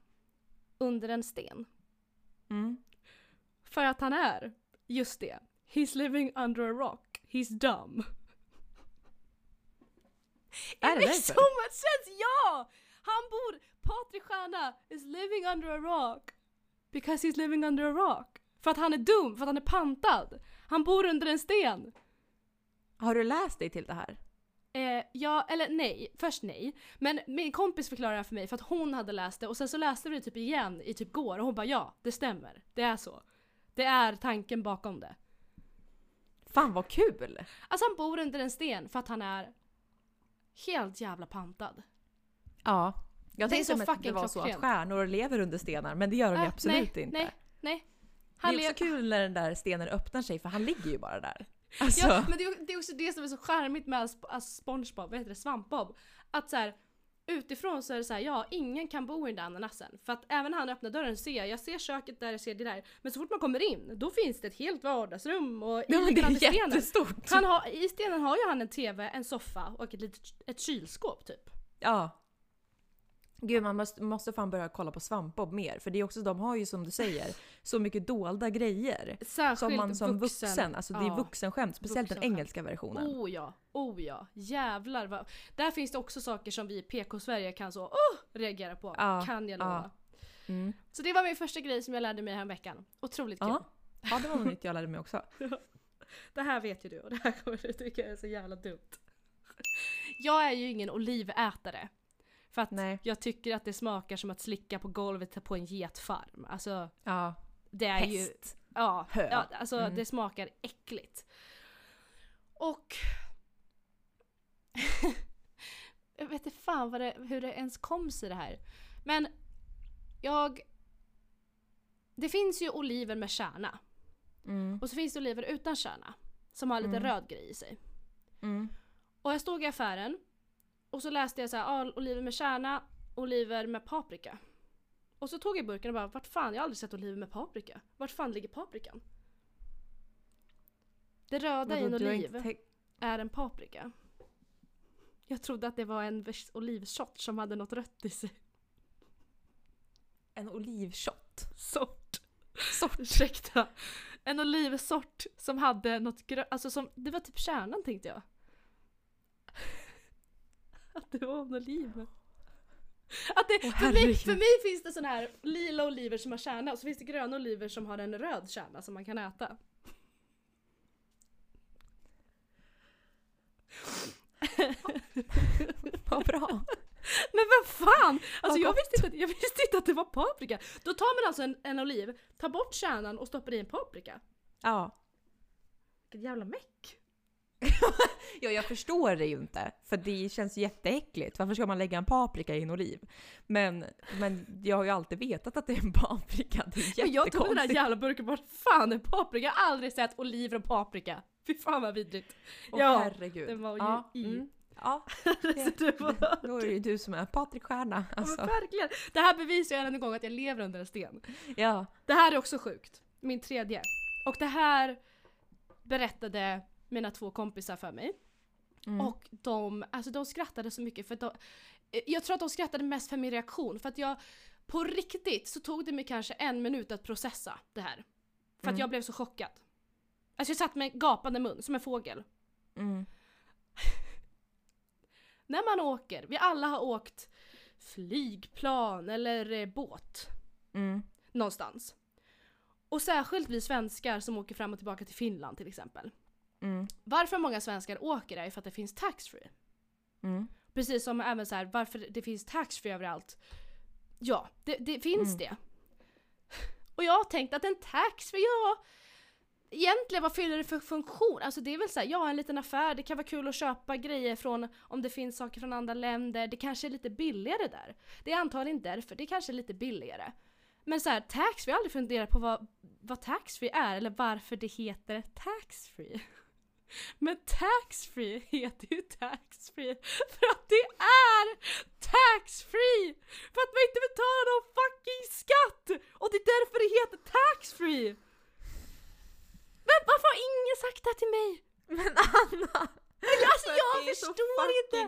under en sten. Mm. För att han är just det. He's living under a rock. He's dumb. Är It det makes so much sense! Ja! Han bor, Patrik Stjärna is living under a rock. Because he's living under a rock. För att han är dum, för att han är pantad. Han bor under en sten. Har du läst dig till det här? Eh, ja, eller nej. Först nej. Men min kompis förklarade det för mig för att hon hade läst det och sen så läste vi det typ igen i typ går och hon bara ja, det stämmer. Det är så. Det är tanken bakom det. Fan vad kul! Alltså han bor under en sten för att han är helt jävla pantad. Ja. Jag tänkte att det var så att klockrent. stjärnor lever under stenar, men det gör de Äh, absolut nej, inte. Nej, nej. Det är också kul när den där stenen öppnar sig, för han ligger ju bara där. Alltså, Ja, men det är, det är också det som är så charmigt med alltså Spongebob, vad heter det, Svampbob. Att så här, utifrån så är det så här, ja ingen kan bo i den där ananasen. För att även när han öppnar dörren ser jag, jag ser köket där, jag ser det där. Men så fort man kommer in, då finns det ett helt vardagsrum och ja, men det är stenen. jättestort. Han har, I stenen har ju han en TV, en soffa och ett litet ett kylskåp typ. Ja. Gud, man måste, måste fan börja kolla på Svampbob mer. För det är också, de har ju som du säger, så mycket dolda grejer. Särskilt Som man som vuxen, alltså det är ja. vuxenskämt. Speciellt den vuxenskämt. engelska versionen. Oh ja, oh ja, jävlar vad... Där finns det också saker som vi i PK-Sverige kan så oh, reagera på. Ja, kan jag ja. lova. Mm. Så det var min första grej som jag lärde mig här veckan. Otroligt kul. Ja. ja, det var något nytt jag lärde mig också. Det här vet ju du och det här kommer du tycka är så jävla dumt. Jag är ju ingen olivätare. För att Nej. jag tycker att det smakar som att slicka på golvet på en getfarm. Alltså Ja. det är ju... Häst. Ja, Hö. ja alltså Mm. det smakar äckligt. Och... jag vet inte fan vad det, hur det ens kom sig det här. Men jag... Det finns ju oliver med kärna. Mm. Och så finns det oliver utan kärna. Som har lite Mm. röd grej i sig. Mm. Och jag stod i affären och så läste jag så här, ah, oliver med kärna, oliver med paprika. Och så tog jag burken och bara, vart fan, jag har aldrig sett oliver med paprika. Vart fan ligger paprikan? Det röda i en oliv är en paprika. Jag trodde att det var en olivsort som hade något rött i sig. En olivshot. Sort. Sort. Ursäkta. En olivsort som hade något grönt, alltså som, det var typ kärnan tänkte jag. Att det var en oliv. Att det, Åh, för, mig, för mig finns det såna här lila oliver som har kärna och så finns det gröna oliver som har en röd kärna som man kan äta. Vad bra. Men vad fan! Alltså jag visste, inte, jag visste inte att det var paprika. Då tar man alltså en, en oliv, tar bort kärnan och stoppar i en paprika. Ja. Vilket jävla meck. ja, jag förstår det ju inte. För det känns jätteäckligt. Varför ska man lägga en paprika i en oliv? Men, men jag har ju alltid vetat att det är en paprika. Det är Men jag tog den där jättekonstigt. jävla burken bort. Fan är paprika? Jag har aldrig sett oliver och paprika. Fy fan vad vidrigt. Åh, ja, herregud. den var ju ja. i. Mm. Ja, det då är det ju du som är Patrik Stjärna. Ja, Alltså. verkligen. Det här bevisar ju än en gång att jag lever under en sten. Ja. Det här är också sjukt. Min tredje. Och det här berättade mina två kompisar för mig. Mm. Och de, alltså de skrattade så mycket för att de, eh, Jag tror att de skrattade mest för min reaktion för att jag På riktigt så tog det mig kanske en minut att processa det här. För att Mm. jag blev så chockad. Alltså jag satt med gapande mun som en fågel. Mm. När man åker, vi alla har åkt flygplan eller eh, båt Mm. någonstans. Och särskilt vi svenskar som åker fram och tillbaka till Finland till exempel. Mm. Varför många svenskar åker är för att det finns taxfree. Mm. Precis som även så här, varför det finns taxfree överallt. Ja, det, det finns Mm. det. Och jag har tänkt att en taxfree, ja... Egentligen vad fyller det för funktion? Alltså det är väl så här, ja en liten affär, det kan vara kul att köpa grejer från om det finns saker från andra länder, det kanske är lite billigare där. Det är antagligen därför, det kanske är lite billigare. Men så här, taxfree, jag har aldrig funderat på vad, vad taxfree är eller varför det heter taxfree. Men taxfree heter ju taxfree för att det är taxfree! För att man inte betalar någon fucking skatt! Och det är därför det heter taxfree! Men varför har ingen sagt det här till mig? Men Anna! Alltså jag förstår inte!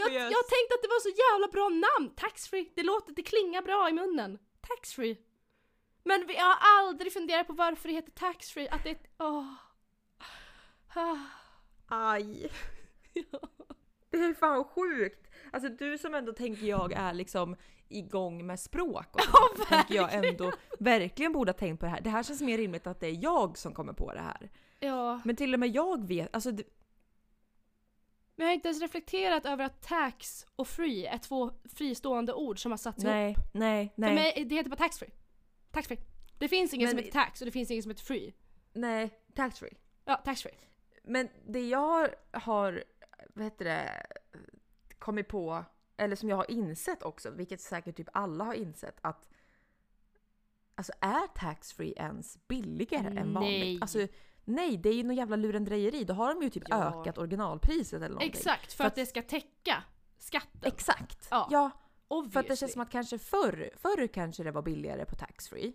Jag, jag tänkte att det var så jävla bra namn! Taxfree, det låter, det klingar bra i munnen. Taxfree. Men vi- jag har aldrig funderat på varför det heter taxfree, att det är... Åh. Ah. Aj. Det är fan sjukt! Alltså du som ändå tänker jag är liksom igång med språk och sånt, tänker jag ändå verkligen borde ha tänkt på det här. Det här känns mer rimligt att det är jag som kommer på det här. Ja. Men till och med jag vet, alltså det, Men jag har inte ens reflekterat över att tax och free är två fristående ord som har satts ihop. nej, nej, För nej, mig, det heter bara taxfree. Taxfree. Det finns inget Men- som heter tax och det finns inget som heter free. nej, tax free. Ja, taxfree. Men det jag har, vad heter det, kommit på, eller som jag har insett också, vilket säkert typ alla har insett, att Alltså är taxfree ens billigare än vanligt? Nej. Alltså, nej, det är ju någon jävla lurendrejeri. Då har de ju typ Ja. ökat originalpriset eller någonting. Exakt, för, För att, att- det ska täcka skatten. Exakt! Ja. ja Obviously. för att det känns som att kanske förr, förr kanske det var billigare på taxfree.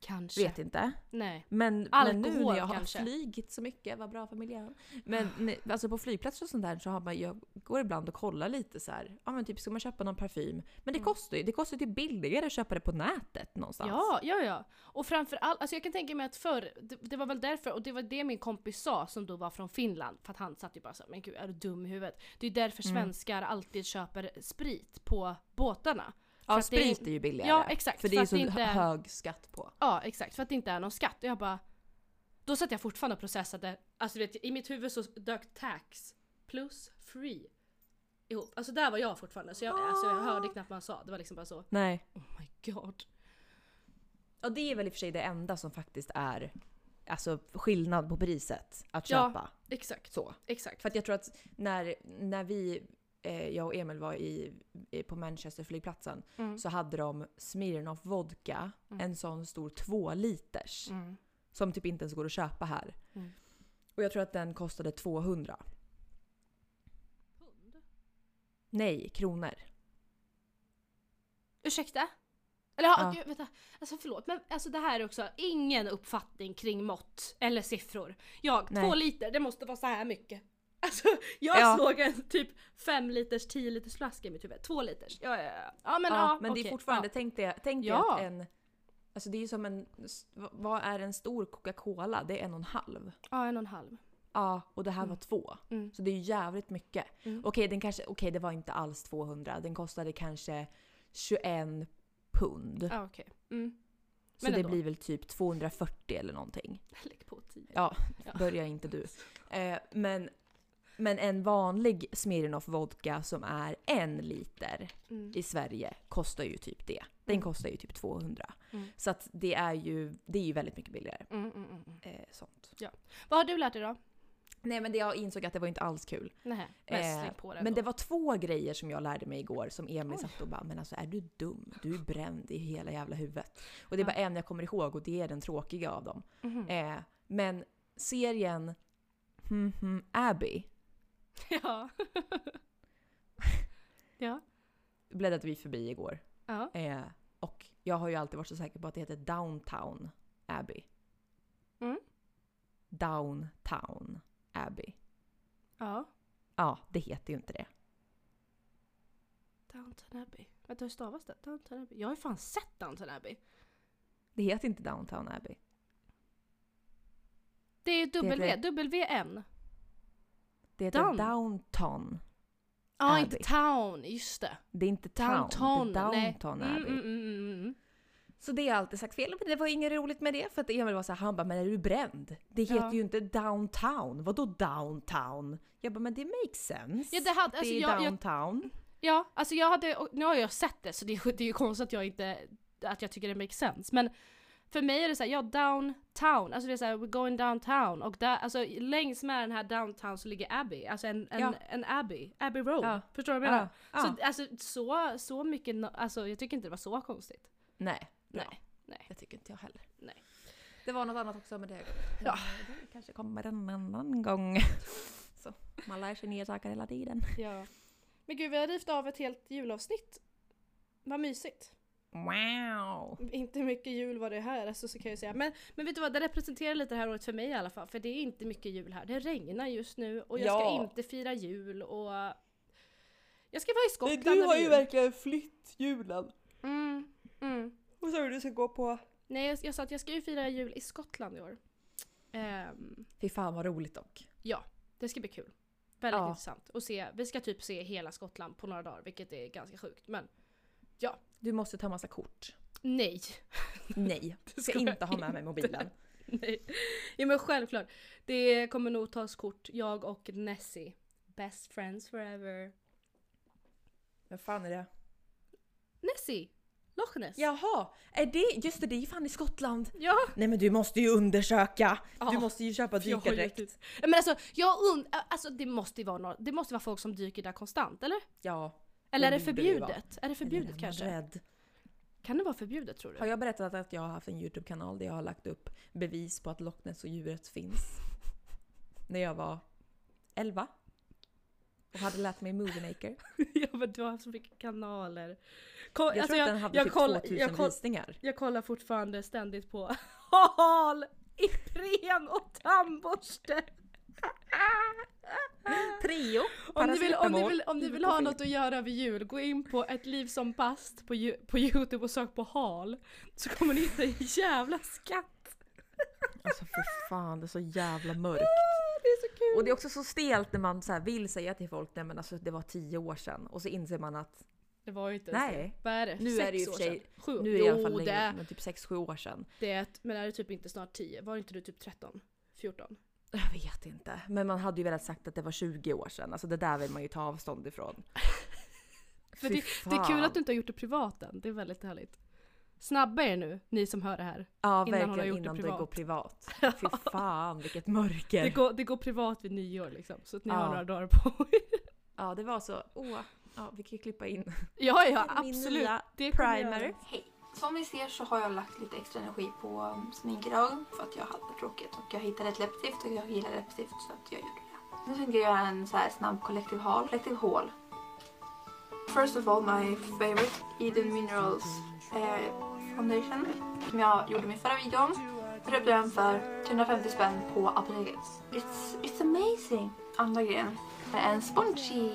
Kanske. Vet inte. Nej. Men, men nu Alkohol när jag har kanske. flygit så mycket, vad bra för miljön. Men ne- alltså på flygplatser och sånt där så har man, jag går ibland och kollar lite så här. ja men typ ska man köpa någon parfym. Men det Mm. kostar ju, det kostar ju typ billigare att köpa det på nätet någonstans. Ja, ja, ja. Och framför allt, alltså jag kan tänka mig att förr, det, det var väl därför, och det var det min kompis sa som då var från Finland, för att han satt ju bara så här, men gud är du dum i huvudet? Det är därför Mm. svenskar alltid köper sprit på båtarna. Ja det är- sprit är ju billigare. Ja, exakt. För det för är så inte är- hög skatt på. Ja, exakt. För att det inte är någon skatt. Och jag bara... Då satt jag fortfarande och processade. Alltså du vet, i mitt huvud så dök tax plus free ihop. Alltså där var jag fortfarande. Så jag, alltså, jag hörde knappt vad han sa. Det var liksom bara så. Nej. Oh my god. Och det är väl i och för sig det enda som faktiskt är alltså skillnad på priset att Ja. köpa. Exakt. Så. Exakt. För att jag tror att när, när vi, eh, jag och Emil var i, i, på Manchester flygplatsen Mm. så hade de Smirnoff vodka, Mm. en sån stor två liters Mm. som typ inte ens går att köpa här. Mm. Och jag tror att den kostade 200. Pund? Nej, kronor. Ursäkta? Eller Ja. gud, vänta. Alltså förlåt, men alltså det här är också ingen uppfattning kring mått eller siffror. Jag, Nej. två liter, det måste vara så här mycket. Alltså jag Ja. såg en typ fem liters, 10 liters flaska i mitt huvud. Två liters. Ja, ja, ja. ja men, ja, men det är fortfarande, tänk dig tänk dig att en... Alltså det är ju som en... Vad är en stor Coca-Cola? Det är en och en halv. Ja, en och en halv. Ja, och det här Mm. var två. Mm. Så det är ju jävligt mycket. Mm. Okej, den kanske, okej, det var inte alls 200. Den kostade kanske 21 pund. Ja, okej. Mm. så det blir väl typ 240 eller någonting. Lägg på 10. Ja, Ja. börja inte du. Eh, men, men en vanlig Smirnoff vodka som är en liter Mm. i Sverige kostar ju typ det. Den Mm. kostar ju typ 200. Mm. Så att det är ju, det är ju väldigt mycket billigare. Mm, mm, mm, mm. Eh, sånt. Vad har du lärt dig då? Nej men det jag insåg att det var inte alls kul. Nej, mest Eh, det Men det var två grejer som jag lärde mig igår som Emil Oj. satt och bara “men alltså är du dum? Du är bränd i hela jävla huvudet”. Och det är Ja. bara en jag kommer ihåg och det är den tråkiga av dem. Mhm. Eh, men serien hmm, hmm, Abby Ja. ja. bläddrade vi förbi igår. Ja. Eh, och jag har ju alltid varit så säker på att det heter Downtown Abbey. Mm. Downtown Abbey. Ja. Ja, det heter ju inte det. Downton Abbey. Vänta hur stavas det? Downton Abbey? Jag har ju fan sett Downton Abbey. Det heter inte Downtown Abbey. Det är W, WN. Det heter Down. Downtown. Ja, Abbey. inte Town, just det. Det är inte town, Downton. det är nej. Downtown Mm, Abbey. mm, mm, mm, mm. Så det har jag alltid sagt fel, men det var inget roligt med det för att Emil var så här, han bara “men är du bränd? Det heter Ja. ju inte downtown, vadå downtown?” Jag bara “men det makes sense, Ja, det hade, det alltså, är jag, jag, downtown”. ja, alltså jag hade, nu har jag sett det så det, är- det är ju konstigt att jag inte, att jag tycker det makes sense. Men för mig är det såhär, ja downtown, alltså det är såhär we're going downtown och där, alltså längs med den här downtown så ligger Abbey, alltså en, en, Ja. en Abbey, Abbey Road. Ja. Förstår du vad jag menar? Ja. Så, alltså, så, så mycket, alltså jag tycker inte det var så konstigt. Nej, Nej, nej. Det tycker inte jag heller. Nej. Det var något annat också med det. Ja. Det kanske kommer en annan gång. Så, man lär sig nya saker hela tiden. Ja. Men gud vi har rivit av ett helt julavsnitt. Vad mysigt. Wow! Inte mycket jul var det här alltså, så kan jag säga. Men, men vet du vad, det representerar lite det här året för mig i alla fall. För det är inte mycket jul här. Det regnar just nu och jag ska Ja. inte fira jul och... Jag ska vara i Skottland över jul. verkligen flytt julen. Mm, mm. Vad sa du du ska gå på? Nej jag, jag sa att jag ska ju fira jul i Skottland i år. Ehm, Fy fan vad roligt dock. ja, det ska bli kul. Väldigt Ja. intressant. Och se, vi ska typ se hela Skottland på några dagar, vilket är ganska sjukt. Men Du måste ta massa kort. nej. Nej, Det ska ska jag inte ha med mig mobilen. nej. Ja men självklart. Det kommer nog tas kort, jag och Nessie. Best friends forever. Vad fan är det? Nessie! Loch Ness. Jaha, är det, just det, det är ju fan i Skottland. Ja. Nej men du måste ju undersöka! Ja, Du måste ju köpa dykardräkt. Men alltså, jag und- alltså det måste ju vara några, det måste vara folk som dyker där konstant, eller? Ja. Eller är det förbjudet? Är det Eller förbjudet är kanske? Rädd. Kan det vara förbjudet tror Har du? jag berättat att jag har haft en YouTube-kanal där jag har lagt upp bevis på att Loch Ness och djuret finns? När jag var 11. Och hade lärt mig Movie Maker. ja men du har så mycket kanaler. Ko- Jag alltså, tror att den hade jag, typ kollar, 2000 jag, koll, visningar. jag kollar fortfarande ständigt på HAL! Ipren och tandborste! Trio! Om ni, vill, om, ni vill, om ni vill ha något att göra över jul, gå in på ett liv som past på, på youtube och sök på HAL. Så kommer ni hitta en jävla skatt. Alltså för fan, det är så jävla mörkt. Det är så kul! Och det är också så stelt när man så vill säga till folk nej men alltså det var tio år sedan och så inser man att Det var ju inte ens Nej. det. Vad är det? Nu Sex är det ju för sig- sedan? Sju? nu är det i alla fall det, längre, men typ 6-7 år sedan. det är men är det typ inte snart 10? Var inte du typ 13? 14? Jag vet inte. Men man hade ju velat sagt att det var 20 år sedan. Alltså det där vill man ju ta avstånd ifrån. För det, det är kul att du inte har gjort det privat än. Det är väldigt härligt. Snabba er nu, ni som hör det här. Ja innan hon har verkligen gjort det innan det privat. går privat. Fy fan vilket mörker. Det går, det går privat vid nyår liksom. Så att ni Ja. har några dagar på er. Ja det var så, åh. Ja vi kan ju klippa in Ja, ja min absolut. nya Det kommer jag primer. Hej! Som ni ser så har jag lagt lite extra energi på um, smink idag för att jag hade tråkigt och jag hittade ett läppstift och jag gillar läppstift så att jag gjorde det. Nu tänkte jag göra en så här snabb collective haul. Collective haul. First of all my favorite Eden Minerals eh, foundation som jag gjorde min förra videon. Jag köpte den för 350 spänn på apoteket. It's, it's amazing! Andra grejen är en spongy.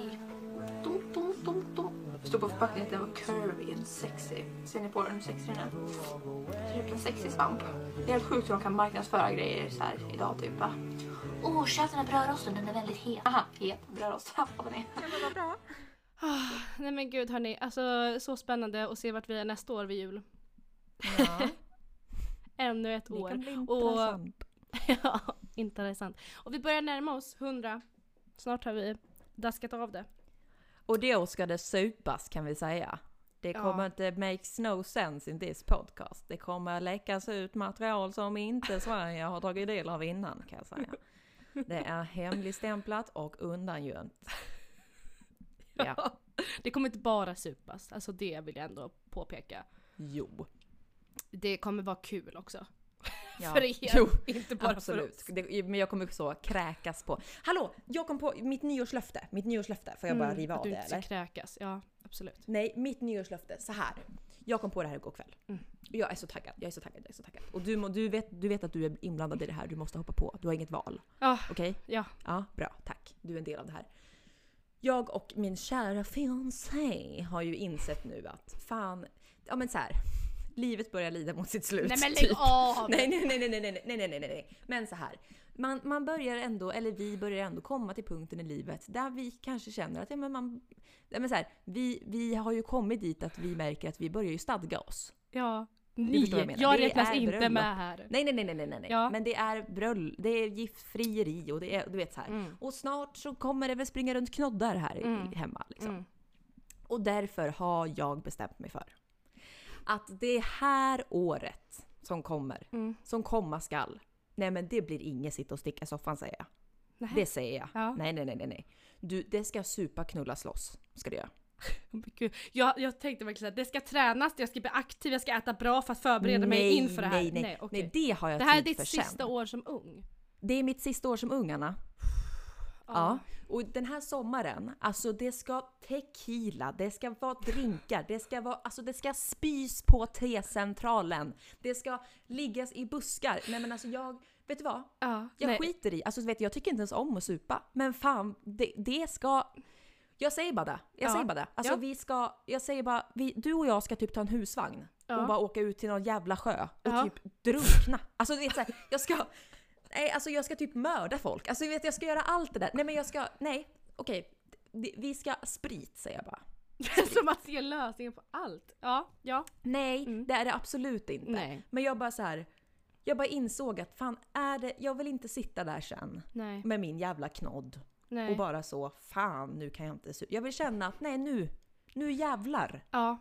Dum, dum, dum, dum. Stod på förpackningen att den var curvy and sexy. Ser ni på den hur sexig den är? Typ en sexig svamp. Det är helt sjukt hur de kan marknadsföra grejer så här idag typ. va? Oh, köp den här brödrosten, den är väldigt het. Aha, het brödrost. Ja, vad den är. Ah, nej men gud hörni, alltså så spännande att se vart vi är nästa år vid jul. Ja, Ännu ett det år. kan bli Och- intressant. ja, intressant. Och vi börjar närma oss 100. Snart har vi daskat av det. Och då ska det supas kan vi säga. Det Ja. kommer inte makes no sense in this podcast. Det kommer läckas ut material som inte Sverige har tagit del av innan kan jag säga. Det är hemligstämplat och undangömt. Ja, Det kommer inte bara supas, alltså det vill jag ändå påpeka. jo. Det kommer vara kul också. Ja. För er, Jo, inte bara för Absolut. oss. Det, men jag kommer så kräkas på. Hallå! Jag kom på mitt nyårslöfte. Mitt nyårslöfte. Får jag bara Mm, riva att av du det inte ska eller? kräkas, ja absolut. Nej, mitt nyårslöfte. Så här. Jag kom på det här igår kväll. Mm. Jag är så taggad. Jag är så taggad. Jag är så taggad. Och du, du, vet, du vet att du är inblandad i det här. Du måste hoppa på. Du har inget val. Ja, Okej? ja. Ja, bra. Tack. Du är en del av det här. Jag och min kära fiancé har ju insett nu att fan, ja men så här livet börjar lida mot sitt slut. Nej men lägg typ. av! Nej nej nej, nej, nej, nej, nej, nej, Men så här. Man, man börjar ändå, eller vi börjar ändå komma till punkten i livet där vi kanske känner att ja, men man, ja, men så här, vi, vi har ju kommit dit att vi märker att vi börjar ju stadga oss. Ja. Ni, jag, jag räknas inte bröllop. med här. Nej, nej, nej, nej, nej, nej. Ja. men det är bröll, det är giftfrieri och det är, du vet så här. Mm. Och snart så kommer det väl springa runt knoddar här mm. hemma liksom. Mm. Och därför har jag bestämt mig för att det här året som kommer, Mm. som komma skall, nej men det blir inget sitta och sticka i soffan säger jag. Nej. Det säger jag. Ja. Nej, nej, nej, nej, nej. Du, det ska supa, knulla, slåss. Ska det göra. Jag, jag tänkte verkligen att det ska tränas, jag ska bli aktiv, jag ska äta bra för att förbereda mig Nej, inför det här. Nej, nej, okej. nej. Det har jag det här är ditt sista sen. år som ung. Det är mitt sista år som ung, Anna. Ja. Och den här sommaren, alltså det ska tequila, det ska vara drinkar, det ska vara, alltså det ska spys på T-centralen. Det ska liggas i buskar. Nej men alltså jag, vet du vad? Ja, Jag nej. skiter i, alltså vet du, jag tycker inte ens om att supa. Men fan, det, det ska... Jag säger bara det. Jag Ja. säger bara det. Alltså Ja. vi ska, jag säger bara, vi, du och jag ska typ ta en husvagn Ja. och bara åka ut till någon jävla sjö och typ drunkna. Alltså du vet såhär, jag ska... Nej, alltså jag ska typ mörda folk. Alltså vet, jag ska göra allt det där. Nej men jag ska, nej. okej, vi ska sprit säger jag bara. Som att se lösningen på allt. Ja, ja. Nej, Mm. det är det absolut inte. Nej. Men jag bara så här. Jag bara insåg att fan är det, jag vill inte sitta där sen Nej. med min jävla knodd Nej. och bara så fan nu kan jag inte Jag vill känna att nej nu, nu jävlar. Ja.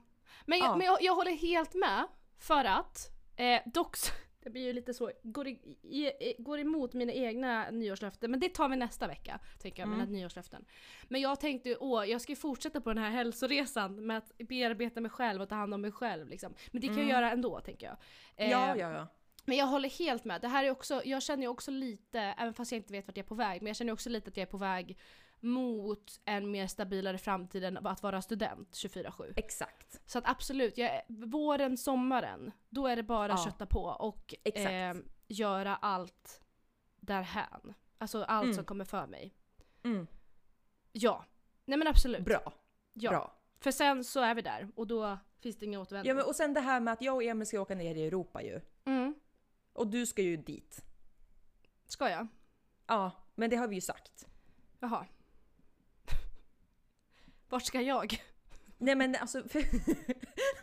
Men, jag, Ja. men jag, jag håller helt med för att eh, dock det blir ju lite så, går, i, i, går emot mina egna nyårslöften men det tar vi nästa vecka, tänker jag, Mm. mina nyårslöften. Men jag tänkte, åh, jag ska ju fortsätta på den här hälsoresan med att bearbeta mig själv och ta hand om mig själv liksom. Men det kan jag göra ändå, tänker jag. Eh, ja, ja, ja. Men jag håller helt med. Det här är också, jag känner ju också lite, även fast jag inte vet vart jag är på väg, men jag känner också lite att jag är på väg mot en mer stabilare framtid än att vara student 24-7. Exakt. Så att absolut, jag, våren, sommaren, då är det bara att Ja. kötta på och eh, göra allt därhän. Alltså allt Mm. som kommer för mig. Mm. Ja. Nej men absolut. Bra. Ja. Bra. För sen så är vi där och då finns det ingen återvändo. Ja, men, och sen det här med att jag och Emil ska åka ner i Europa ju. mm. Och du ska ju dit. Ska jag? Ja, men det har vi ju sagt. Jaha. Vart ska jag? Nej men alltså, för,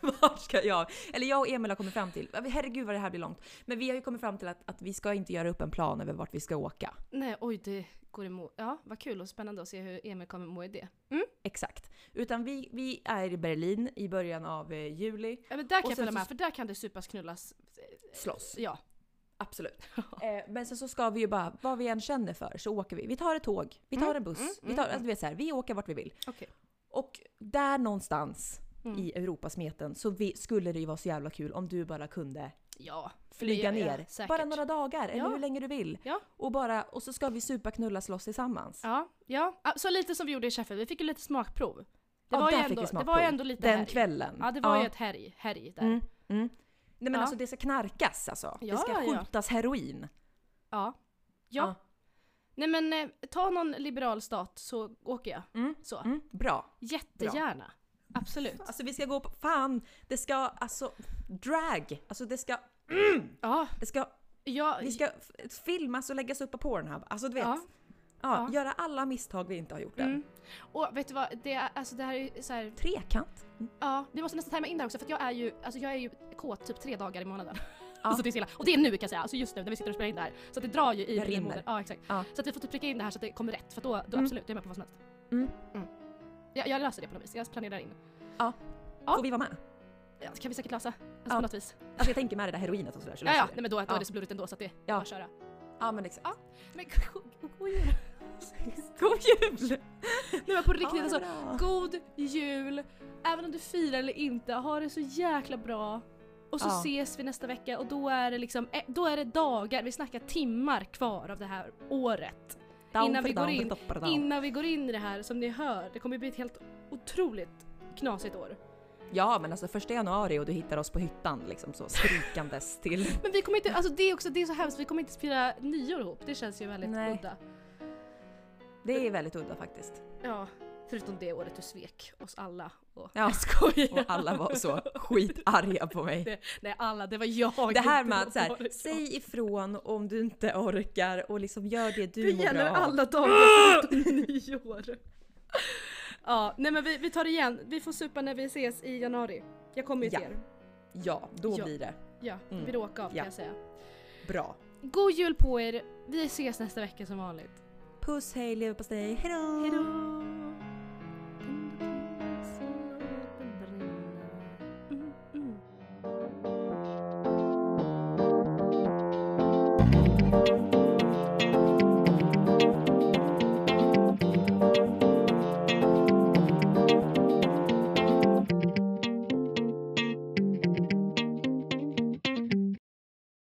vart ska jag? Eller jag och Emil har kommit fram till, herregud vad det här blir långt. Men vi har ju kommit fram till att, att vi ska inte göra upp en plan över vart vi ska åka. Nej, oj det går emot. Ja, vad kul och spännande att se hur Emil kommer må i det. Mm. Exakt. Utan vi, vi är i Berlin i början av eh, juli. Ja, men där kan jag följa med, för där kan det supas knullas. Slåss. Ja. Absolut. Eh, men sen så ska vi ju bara, vad vi än känner för så åker vi. Vi tar ett tåg, vi tar Mm, en buss, mm, vi, tar, mm, alltså, du vet så här, vi åker vart vi vill. Okej. Och där någonstans Mm. i Europasmeten så vi, skulle det ju vara så jävla kul om du bara kunde Ja. flyga ner. säkert. Bara några dagar eller Ja. hur länge du vill. Ja. Och, bara, och så ska vi supa, knulla, slåss tillsammans. Ja, ja. Ah, Så lite som vi gjorde i Sheffield, vi fick ju lite smakprov. Det, Ja, var, ju ändå, det var ju ändå lite Den härj. kvällen. Ja, det var ju ett härj, härj där. Mm, mm. Nej men Ja. alltså det ska knarkas alltså. Ja, det ska ja, ja. skjutas heroin. Ja. ja. Nej men eh, ta någon liberal stat så åker jag. Mm, Så. mm, bra. Jättegärna. Absolut. Alltså vi ska gå på, fan, det ska alltså, drag, alltså det ska, Ja, det ska, ja, vi ska filmas och läggas upp på Pornhub. Alltså du vet, Ja. ja. Ja. göra alla misstag vi inte har gjort än. Mm. Och vet du vad, det, är, alltså det här är ju så här, Trekant. Mm. ja, vi måste nästan tajma in där också för jag är ju, alltså jag är ju kåt typ tre dagar i månaden. Alltså det är så illa. Och det är nu kan jag säga, alltså just nu när vi sitter och spelar in det här. Så att det drar ju i Det rinner. Ja exakt. Så att vi får typ pricka in det här så att det kommer rätt för då, då Mm. absolut, jag är med på vad som helst. Mm. Jag, jag löser det på något vis, jag planerar in. Ja. Ja. Får vi vara med? Ja, det kan vi säkert lösa. Alltså Ja. på något vis. Alltså jag tänker med det där heroinet och sådär. Så Ja, löser ja, det. nej men då, då Ja. är det så blurrigt ändå så att det är Ja. bara köra. ja men exakt. Ja. Men god, jul! God jul! Nej men på riktigt alltså, god jul! Även om du firar eller inte, ha det så jäkla bra. Och så Ja. ses vi nästa vecka och då är det liksom, eh, då är det dagar, vi snackar timmar kvar av det här året. Innan vi går in- Innan vi går in i det här, som ni hör, det kommer bli ett helt otroligt knasigt år. Ja men alltså första januari och du hittar oss på hyttan liksom så skrikandes till... Men vi kommer inte, alltså det är också, det är så hemskt, vi kommer inte fira nyår ihop. Det känns ju väldigt Nej. udda. Det är väldigt udda faktiskt. Ja, förutom det året du svek oss alla. Och, Ja. Skojar. Och alla var så skitarga på mig. Det, nej alla, det var jag. Det här med att så här, det säg ifrån om du inte orkar och liksom gör det du Det mår gäller bra av. alla dagar förutom nyår. Ja, nej men vi, vi tar det igen. Vi får supa när vi ses i januari. Jag kommer ju till Ja. er. Ja, då Ja. blir det Ja, Mm. vi råkar av kan Ja. jag säga. bra. God jul på er. Vi ses nästa vecka som vanligt. Puss, hej, leverpastej, hejdå! Hejdå!